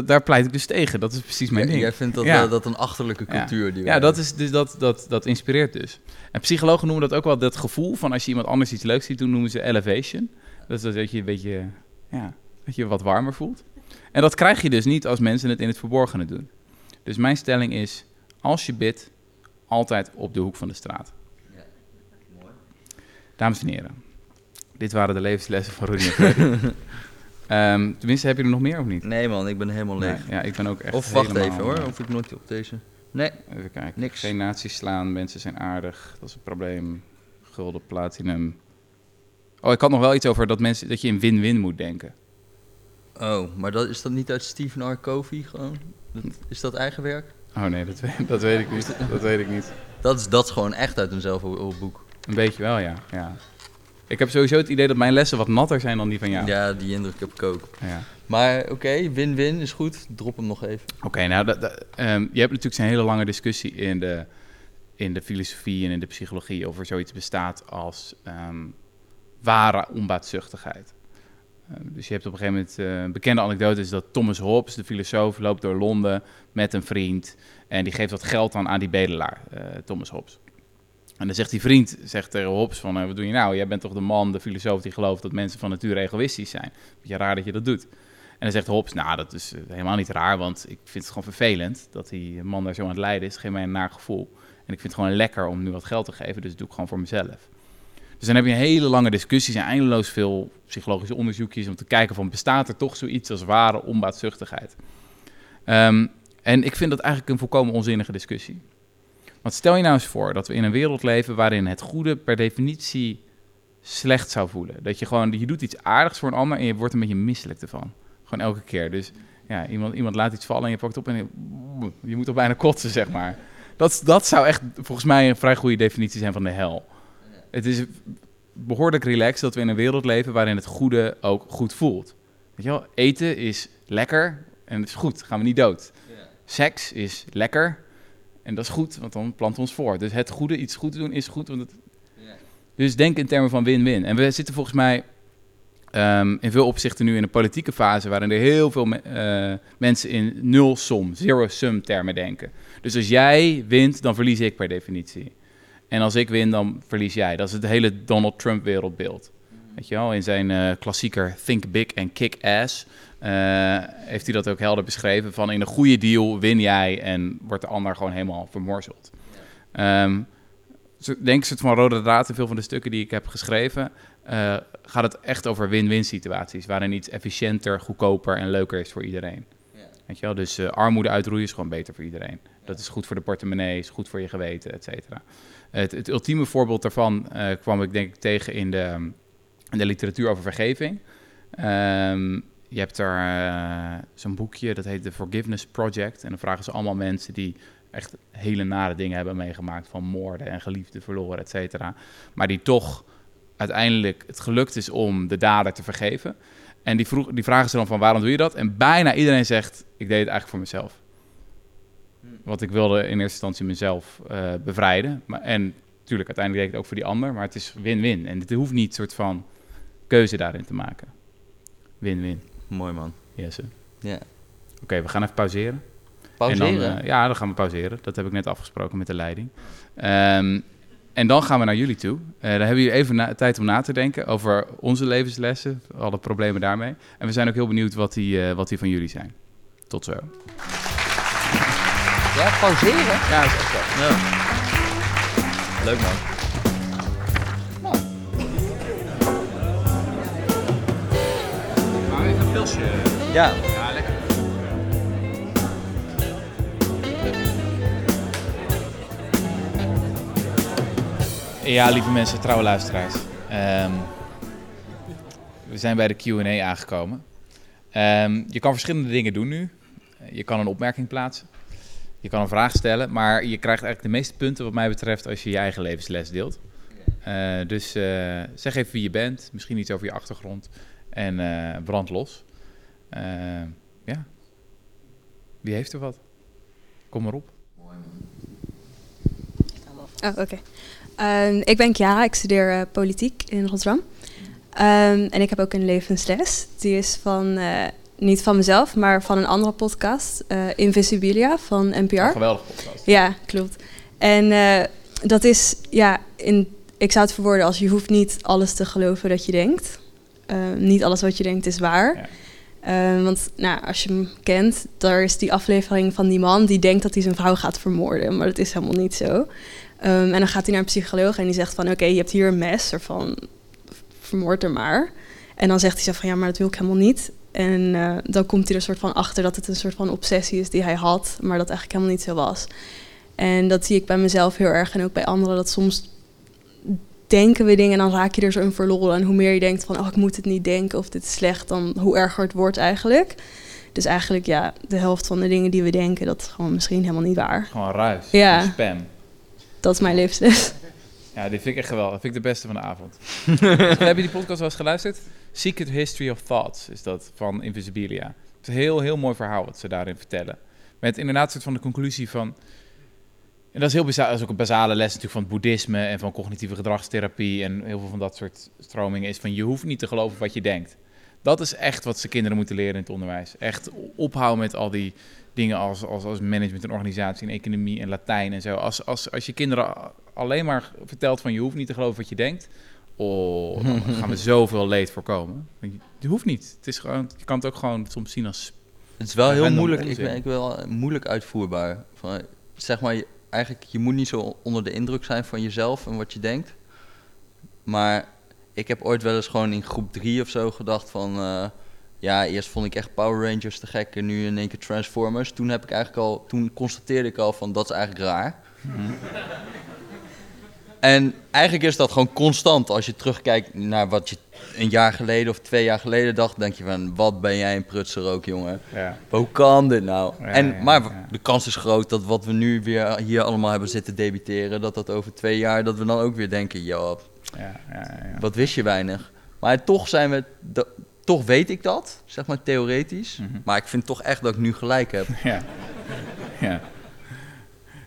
daar pleit ik dus tegen. Dat is precies mijn Ja, ding. Jij vindt dat, Ja. eh, dat een achterlijke Ja. cultuur die Ja, dat, is dus dat, dat, dat inspireert dus. En psychologen noemen dat ook wel dat gevoel van als je iemand anders iets leuks ziet doen, noemen ze elevation. Dat is dat je een beetje, ja, dat je je wat warmer voelt. En dat krijg je dus niet als mensen het in het verborgene doen. Dus mijn stelling is, als je bidt, altijd op de hoek van de straat. Dames en heren, dit waren de levenslessen van Rudy. Ehm, tenminste, heb je er nog meer of niet? Nee man, ik ben helemaal leeg. Nee, ja, ik ben ook echt of wacht even hoor, of ik nooit op deze... Nee, Even kijken. Niks. Geen nazi's slaan, mensen zijn aardig. Dat is een probleem. Gulden, platinum. Oh, ik had nog wel iets over dat, mensen, dat je in win-win moet denken. oh, maar dat, is dat niet uit Stephen R. Covey gewoon? Dat, is dat eigen werk? Oh nee, dat weet, dat weet ik niet. Dat weet ik niet. Dat is, dat is gewoon echt uit een zelfhulpboek. Een beetje wel, ja. ja. Ik heb sowieso het idee dat mijn lessen wat natter zijn dan die van jou. Ja, die indruk heb ik ook. Ja. Maar oké, win-win is goed. Drop hem nog even. Oké, nou, dat, dat, ehm, je hebt natuurlijk een hele lange discussie in de, in de filosofie en in de psychologie over zoiets bestaat als ehm, ware onbaatzuchtigheid. Ehm, dus je hebt op een gegeven moment eh, een bekende anekdote is dat Thomas Hobbes, de filosoof, loopt door Londen met een vriend en die geeft wat geld aan aan die bedelaar, eh, Thomas Hobbes. En dan zegt die vriend zegt tegen Hobbes van, eh, wat doe je nou? Jij bent toch de man, de filosoof die gelooft dat mensen van nature egoïstisch zijn. Beetje raar dat je dat doet. En dan zegt Hobbes, nou, dat is eh, helemaal niet raar, want ik vind het gewoon vervelend dat die man daar zo aan het lijden is. Geeft mij een naar gevoel. En ik vind het gewoon lekker om nu wat geld te geven, dus dat doe ik gewoon voor mezelf. Dus dan heb je hele lange discussies en eindeloos veel psychologische onderzoekjes om te kijken van, bestaat er toch zoiets als ware onbaatzuchtigheid? Ehm, en ik vind dat eigenlijk een volkomen onzinnige discussie. Want stel je nou eens voor dat we in een wereld leven waarin het goede per definitie slecht zou voelen. Dat je gewoon, je doet iets aardigs voor een ander en je wordt een beetje misselijk ervan. Gewoon elke keer. Dus ja, iemand, iemand laat iets vallen en je pakt het op en je, je moet toch bijna kotsen, zeg maar. Dat, dat zou echt volgens mij een vrij goede definitie zijn van de hel. Het is behoorlijk relaxed dat we in een wereld leven waarin het goede ook goed voelt. Weet je wel, eten is lekker en het is goed, gaan we niet dood. Seks is lekker en dat is goed, want dan planten we ons voor. Dus het goede, iets goed doen is goed, want het... Dus denk in termen van win-win. En we zitten volgens mij ehm, in veel opzichten nu in een politieke fase waarin er heel veel me- eh, mensen in nul-som, zero-sum termen denken. Dus als jij wint, dan verlies ik per definitie. En als ik win, dan verlies jij. Dat is het hele Donald Trump wereldbeeld. Weet je wel, in zijn eh, klassieker Think Big and Kick Ass heeft hij dat ook helder beschreven. Van in een goede deal win jij en wordt de ander gewoon helemaal vermorzeld. Zo- ik denk een soort van rode draad in veel van de stukken die ik heb geschreven. eh, gaat het echt over win-win situaties. Waarin iets efficiënter, goedkoper en leuker is voor iedereen. Weet je wel? Dus eh, armoede uitroeien is gewoon beter voor iedereen. Dat is goed voor de portemonnee, is goed voor je geweten, et cetera. Het, het ultieme voorbeeld daarvan eh, kwam ik denk ik tegen in de, in de literatuur over vergeving. Ehm, je hebt daar eh, zo'n boekje, dat heet The Forgiveness Project. En dan vragen ze allemaal mensen die echt hele nare dingen hebben meegemaakt... van moorden en geliefden verloren, et cetera. Maar die toch uiteindelijk het gelukt is om de dader te vergeven. En die, vroeg, die vragen ze dan van waarom doe je dat? En bijna iedereen zegt, ik deed het eigenlijk voor mezelf. Want ik wilde in eerste instantie mezelf eh, bevrijden. Maar, en natuurlijk, uiteindelijk deed ik het ook voor die ander. Maar het is win-win. En het hoeft niet een soort van keuze daarin te maken. Win-win. Mooi man. Yes. Ja. Oké, we gaan even pauzeren. Pauzeren? En dan, eh, ja, dan gaan we pauzeren. Dat heb ik net afgesproken met de leiding. Ehm, en dan gaan we naar jullie toe. Eh, dan hebben jullie even na- tijd om na te denken over onze levenslessen, alle problemen daarmee. En we zijn ook heel benieuwd wat die, eh, wat die van jullie zijn. Tot zo. ja, pauzeren? Ja, dat is echt. Ja. Leuk man. Pilsje. Ja. Ja, lekker. Ja, lieve mensen, trouwe luisteraars. Ehm, we zijn bij de Q&A aangekomen. Ehm, je kan verschillende dingen doen nu. Je kan een opmerking plaatsen. Je kan een vraag stellen. Maar je krijgt eigenlijk de meeste punten wat mij betreft als je je eigen levensles deelt. Eh, dus eh, zeg even wie je bent. Misschien iets over je achtergrond. En eh, brand los. Eh, ja. Wie heeft er wat? Kom maar op. Oh, oké. Ehm, ik ben Chiara, ik studeer eh, politiek in Rotterdam. Ehm, en ik heb ook een levensles. Die is van, eh, niet van mezelf, maar van een andere podcast, eh, Invisibilia van NPR. Een geweldige podcast. Ja, klopt. En eh, dat is, ja, in, ik zou het verwoorden als je hoeft niet alles te geloven dat je denkt. Eh, niet alles wat je denkt is waar. Ja. Eh, want nou, als je hem kent, daar is die aflevering van die man die denkt dat hij zijn vrouw gaat vermoorden. Maar dat is helemaal niet zo. Ehm, en dan gaat hij naar een psycholoog en die zegt van... oké, je hebt hier een mes, ervan vermoord er maar. En dan zegt hij zo van, ja, maar dat wil ik helemaal niet. En eh, dan komt hij er soort van achter dat het een soort van obsessie is die hij had... maar dat eigenlijk helemaal niet zo was. En dat zie ik bij mezelf heel erg en ook bij anderen... dat soms denken we dingen en dan raak je er zo in verloren. En hoe meer je denkt van, oh, ik moet het niet denken of dit is slecht... dan hoe erger het wordt eigenlijk. Dus eigenlijk, ja, de helft van de dingen die we denken... dat is gewoon misschien helemaal niet waar. Gewoon ruis. Ja. Spam. Dat is mijn levensles. Ja, die vind ik echt geweldig. Dat vind ik de beste van de avond. Heb je die podcast wel eens geluisterd? Secret History of Thoughts is dat van Invisibilia. Het is een heel, heel mooi verhaal wat ze daarin vertellen. Met inderdaad een soort van de conclusie van... En dat is, heel baza- dat is ook een basale les natuurlijk van het boeddhisme en van cognitieve gedragstherapie en heel veel van dat soort stromingen is van je hoeft niet te geloven wat je denkt. Dat is echt wat ze kinderen moeten leren in het onderwijs. Echt ophouden met al die dingen als, als, als management en organisatie en economie en Latijn en zo. Als, als, als je kinderen alleen maar vertelt van je hoeft niet te geloven wat je denkt, oh, dan gaan we zoveel leed voorkomen. Je- hoeft niet. Het is gewoon, je kan het ook gewoon soms zien als... Het is wel heel moeilijk, ik ben, ik ben wel moeilijk uitvoerbaar. Van, zeg maar, eigenlijk, je moet niet zo onder de indruk zijn van jezelf en wat je denkt. Maar ik heb ooit wel eens gewoon in groep drie of zo gedacht van... eh, ja, eerst vond ik echt Power Rangers te gek en nu in één keer Transformers. Toen, heb ik eigenlijk al, toen constateerde ik al van, dat is eigenlijk raar. En eigenlijk is dat gewoon constant. Als je terugkijkt naar wat je een jaar geleden of twee jaar geleden dacht, denk je van, wat ben jij een prutser ook, jongen. Ja, Hoe kan dit nou? Ja, en, ja, maar de kans is groot dat wat we nu weer hier allemaal hebben zitten debiteren, dat dat over twee jaar, dat we dan ook weer denken, joh, ja, ja, ja. wat wist je weinig. Maar toch zijn we, toch weet ik dat, zeg maar theoretisch. Mhm. Maar ik vind toch echt dat ik nu gelijk heb. Ja. ja.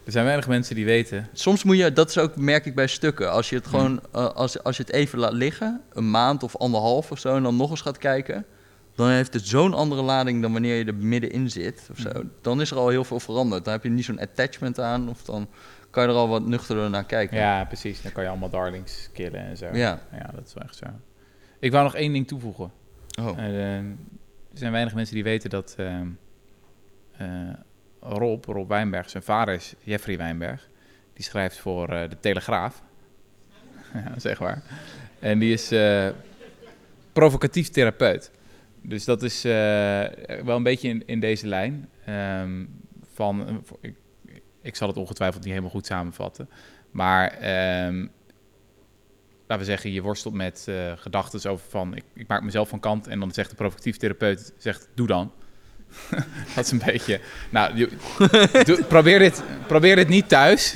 Er zijn weinig mensen die weten. Soms moet je, dat is ook, merk ik bij stukken, als je het gewoon, eh, als, als je het even laat liggen, een maand of anderhalf of zo, en dan nog eens gaat kijken, dan heeft het zo'n andere lading dan wanneer je er middenin zit of zo. Mhm. Dan is er al heel veel veranderd. Dan heb je niet zo'n attachment aan, of dan kan je er al wat nuchterder naar kijken. Ja, precies. Dan kan je allemaal darlings killen en zo. Ja. Ja, dat is wel echt zo. Ik wou nog één ding toevoegen. Oh. Eh, er zijn weinig mensen die weten dat ehm, eh, Rob, Rob Wijnberg, zijn vader is Jeffrey Wijnberg. Die schrijft voor eh, de Telegraaf. ja, zeg maar. En die is eh, provocatief therapeut. Dus dat is eh, wel een beetje in, in deze lijn. Ehm, van, ik, ik zal het ongetwijfeld niet helemaal goed samenvatten. Maar ehm, laten we zeggen, je worstelt met gedachten over van... Ik, ik maak mezelf van kant en dan zegt de provocatief therapeut... Zegt, doe dan. dat is een beetje... Nou, doe- probeer, dit, probeer dit niet thuis.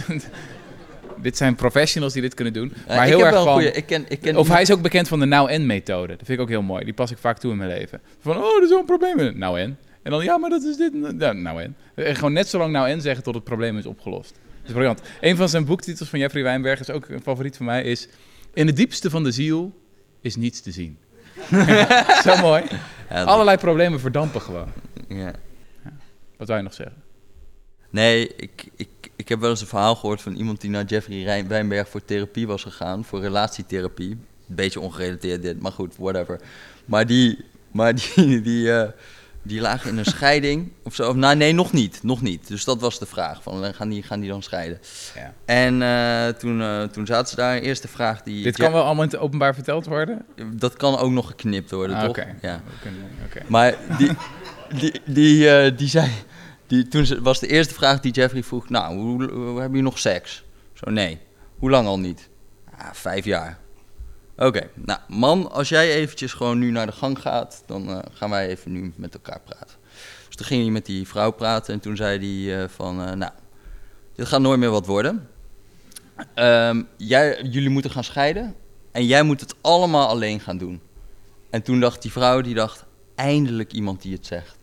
dit zijn professionals die dit kunnen doen. Maar heel erg goeie- ik ken, ik ken Of hij is ook bekend van de nou-en-methode. Dat vind ik ook heel mooi. Die pas ik vaak toe in mijn leven. Van, oh, er is wel een probleem met het nou-en. En dan, ja, maar dat is dit. en dat. Ja, nou-en. En gewoon net zo lang nou-en zeggen tot het probleem is opgelost. Dat is briljant. Een van zijn boektitels van Jeffrey Wijnberg is ook een favoriet van mij. Is, in het diepste van de ziel is niets te zien. zo mooi. Allerlei problemen verdampen gewoon. Ja. Wat zou je nog zeggen? Nee, ik, ik, ik heb wel eens een verhaal gehoord van iemand die naar Jeffrey Rijn- Wijnberg voor therapie was gegaan, voor relatietherapie. Een beetje ongerelateerd dit, maar goed, whatever. Maar die, maar die, die, eh, die lagen in een scheiding of zo. Of, nou, nee, nog niet, nog niet. Dus dat was de vraag, van, eh, gaan, die, gaan die dan scheiden? Ja. En eh, toen, eh, toen zaten ze daar, eerste vraag die... Dit kan wel allemaal in het openbaar verteld worden? Dat kan ook nog geknipt worden, Ah, toch? Oké. Ja. We kunnen- oké. Maar die, die, die, eh, die zei. Die, toen was de eerste vraag die Jeffrey vroeg: Nou, hoe, hebben jullie nog seks? Zo, nee. Hoe lang al niet? Ah, vijf jaar. Oké, nou, man, als jij eventjes gewoon nu naar de gang gaat, dan eh, gaan wij even nu met elkaar praten. Dus toen ging hij met die vrouw praten en toen zei hij eh, van, nou, dit gaat nooit meer wat worden. Ehm, jij, jullie moeten gaan scheiden en jij moet het allemaal alleen gaan doen. En toen dacht die vrouw, die dacht, eindelijk iemand die het zegt.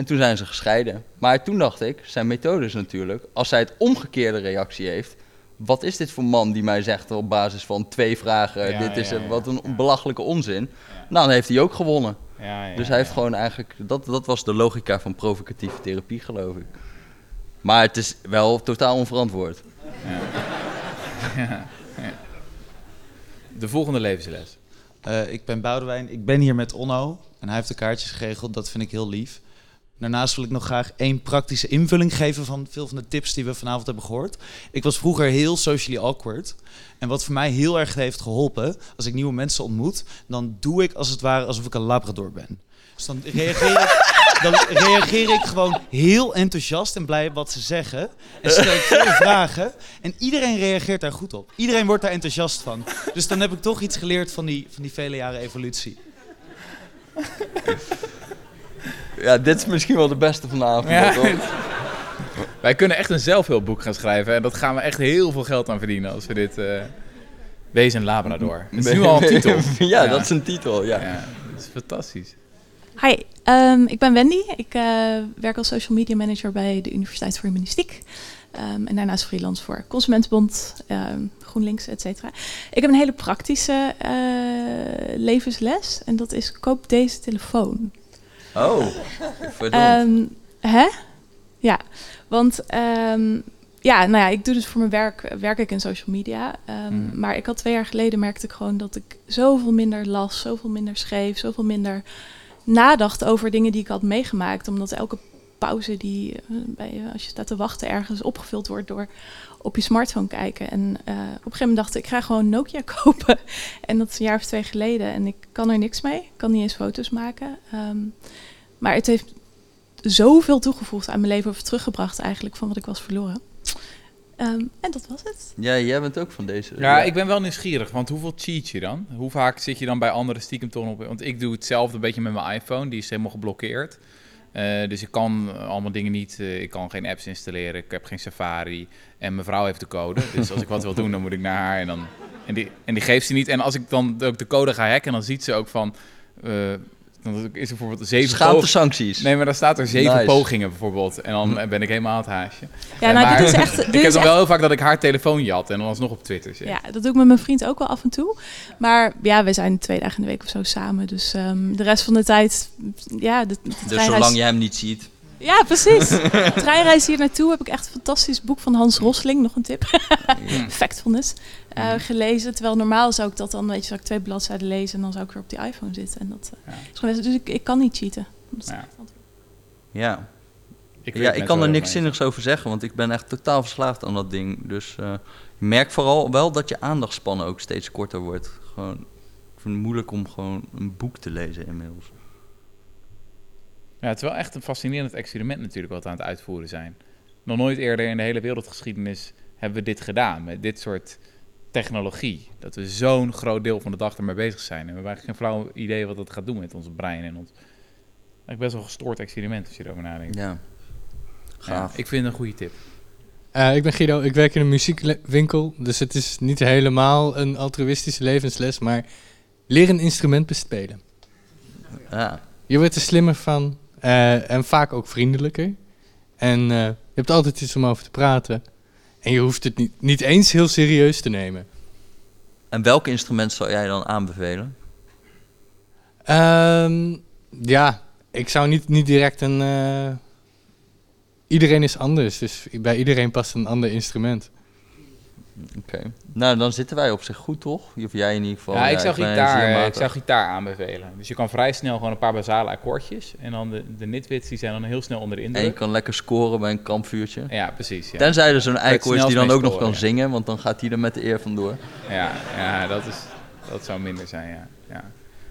En toen zijn ze gescheiden. Maar toen dacht ik, zijn methode is natuurlijk, als zij het omgekeerde reactie heeft, wat is dit voor man die mij zegt op basis van twee vragen, Ja, dit is ja, ja, wat een ja. belachelijke onzin. Nou, dan heeft hij ook gewonnen. Ja, ja, Dus hij heeft ja. gewoon eigenlijk... Dat, dat was de logica van provocatieve therapie, geloof ik. Maar het is wel totaal onverantwoord. Ja, ja. De volgende levensles. Eh, ik ben Boudewijn. Ik ben hier met Onno. En hij heeft de kaartjes geregeld. Dat vind ik heel lief. Daarnaast wil ik nog graag één praktische invulling geven van veel van de tips die we vanavond hebben gehoord. Ik was vroeger heel socially awkward. En wat voor mij heel erg heeft geholpen, als ik nieuwe mensen ontmoet, dan doe ik als het ware alsof ik een labrador ben. Dus dan reageer ik, dan reageer ik gewoon heel enthousiast en blij op wat ze zeggen. En stel ik veel vragen. En iedereen reageert daar goed op. Iedereen wordt daar enthousiast van. Dus dan heb ik toch iets geleerd van die, van die vele jaren evolutie. Ja, dit is misschien wel de beste vanavond. Ja. Wij kunnen echt een zelfhulpboek gaan schrijven. En dat gaan we echt heel veel geld aan verdienen als we dit... eh Wees een Labrador. Dat is nu al een titel. ja, dat is een titel, ja. Ja, dat is fantastisch. Hi, ehm, ik ben Wendy. Ik eh, werk als social media manager bij de Universiteit voor Humanistiek. Ehm, en daarnaast freelance voor Consumentenbond, ehm, GroenLinks, et cetera. Ik heb een hele praktische eh, levensles. En dat is koop deze telefoon. Oh. Ehm, hè? Ja, want ehm, ja, nou ja, ik doe dus voor mijn werk, werk ik in social media. Ehm, Mhm. Maar ik had twee jaar geleden merkte ik gewoon dat ik zoveel minder las, zoveel minder schreef, zoveel minder nadacht over dingen die ik had meegemaakt. Omdat elke pauze die eh, bij, je- als je staat te wachten ergens opgevuld wordt door op je smartphone kijken. En eh, op een gegeven moment dacht ik, ik ga gewoon Nokia kopen. En dat is een jaar of twee geleden. En ik kan er niks mee. Ik kan niet eens foto's maken. Ehm, maar het heeft zoveel toegevoegd aan mijn leven, of teruggebracht eigenlijk, van wat ik was verloren. Ehm, en dat was het. Ja, jij bent ook van deze. Ja, ik ben wel nieuwsgierig, want hoeveel cheat je dan? Hoe vaak zit je dan bij anderen stiekem toch op? Want ik doe hetzelfde een beetje met mijn iPhone, die is helemaal geblokkeerd. Eh, dus ik kan allemaal dingen niet, eh, ik kan geen apps installeren, ik heb geen Safari. En mijn vrouw heeft de code, dus als ik wat wil doen, dan moet ik naar haar en dan... En die, en die geeft ze niet. En als ik dan ook de code ga hacken, dan ziet ze ook van... eh, dan is er bijvoorbeeld zeven Schaamte pogingen. sancties. Nee, maar dan staat er zeven Nice. pogingen bijvoorbeeld. En dan ben ik helemaal aan het haasje. Ja, nou, maar dit is echt. Dit ik heb dan echt wel heel vaak dat ik haar telefoon jat en dan alsnog op Twitter zit. Ja, dat doe ik met mijn vriend ook wel af en toe. Maar ja, we zijn twee dagen in de week of zo samen. Dus ehm, de rest van de tijd, ja, de, de Dus zolang jij hem niet ziet. Ja, precies. De treinreis hier naartoe heb ik echt een fantastisch boek van Hans Rosling, nog een tip. Factfulness. eh, gelezen. Terwijl normaal zou ik dat dan, weet je, zou ik twee bladzijden lezen en dan zou ik weer op die iPhone zitten. En dat, eh, Ja. is gewoon- dus ik, ik kan niet cheaten. Ja. Ja, Ik, ja, ik kan er niks zinnigs over zeggen, want ik ben echt totaal verslaafd aan dat ding. Dus eh, je merkt vooral wel dat je aandachtspannen ook steeds korter wordt. Gewoon, ik vind het moeilijk om gewoon een boek te lezen inmiddels. Ja, het is wel echt een fascinerend experiment natuurlijk wat we aan het uitvoeren zijn. Nog nooit eerder in de hele wereldgeschiedenis hebben we dit gedaan met dit soort technologie. Dat we zo'n groot deel van de dag ermee bezig zijn. En we hebben eigenlijk geen flauw idee wat dat gaat doen met ons brein en ons. Eigenlijk best wel een gestoord experiment als je erover nadenkt. Ja, Ja, gaaf. ik vind het een goede tip. Eh, ik ben Guido, ik werk in een muziekwinkel, dus het is niet helemaal een altruïstische levensles, maar leer een instrument bespelen. Ja. Je wordt er slimmer van eh, en vaak ook vriendelijker. En eh, je hebt altijd iets om over te praten. En je hoeft het niet, niet eens heel serieus te nemen. En welk instrument zou jij dan aanbevelen? Ehm, ja, ik zou niet, niet direct een... eh, iedereen is anders, dus bij iedereen past een ander instrument. Oké. Nou, dan zitten wij op zich goed, toch? Of jij in ieder geval. ja, ik, zou gitaar, ik zou gitaar aanbevelen. Dus je kan vrij snel gewoon een paar basale akkoordjes. En dan de, de nitwits die zijn dan heel snel onder de En je kan lekker scoren bij een kampvuurtje. Ja, precies. Ja. Tenzij er zo'n eikel is die dan ook nog kan ja. zingen, want dan gaat hij er met de eer vandoor. Ja, ja dat, is, dat zou minder zijn, ja. ja.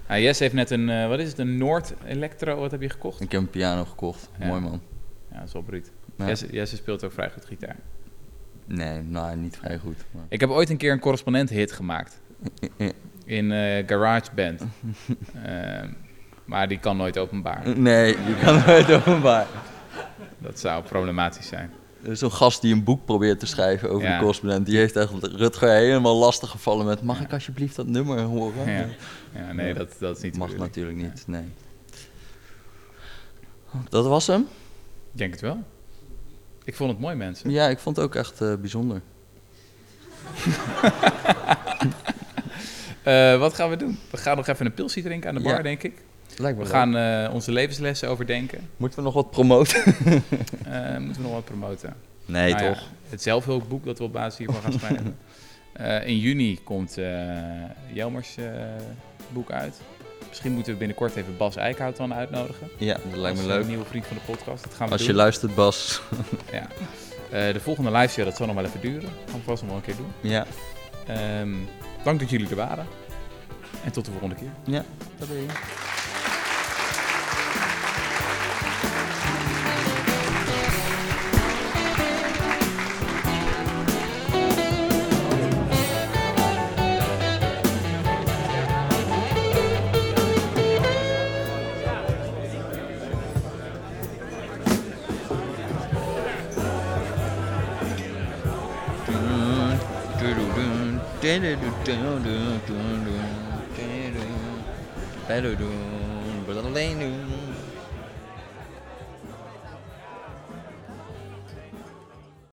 Nou, Jess heeft net een, eh, wat is het, een Noord Electro, wat heb je gekocht? Ik heb een piano gekocht. Ja. Mooi man. Ja, dat is wel bruut. Jesse speelt ook vrij goed gitaar. Nee, nou, niet vrij goed. maar- Ik heb ooit een keer een correspondent hit gemaakt in eh GarageBand. Ehm, maar die kan nooit openbaar. Nee, die kan nooit openbaar. Dat zou problematisch zijn. Er is Zo'n gast die een boek probeert te schrijven over Ja. de correspondent. Die heeft echt Rutger helemaal lastig gevallen met... Mag ik alsjeblieft dat nummer horen? Ja, ja nee, dat, dat is niet Mag natuurlijk niet, nee. Dat was hem? Ik denk het wel. Ik vond het mooi, mensen. Ja, ik vond het ook echt eh, bijzonder. Eh, wat gaan we doen? We gaan nog even een pilsje drinken aan de bar, Ja. denk ik. Lijkt me We leuk. gaan eh, onze levenslessen overdenken. Moeten we nog wat promoten? Eh, moeten we nog wat promoten? Nee, Nou ja, toch? het zelfhulpboek dat we op basis hiervan gaan schrijven. Eh, in juni komt eh Jelmers eh, boek uit. Misschien moeten we binnenkort even Bas Eickhout dan uitnodigen. Ja, dat lijkt me eh, leuk. nieuwe vriend van de podcast. Dat gaan we Als je luistert, Bas. Ja. Eh, de volgende live show, dat zal nog wel even duren. Gaan we vast nog wel een keer doen. Ja. Ehm, dank dat jullie er waren. En tot de volgende keer. Ja, dat ben je. Bye.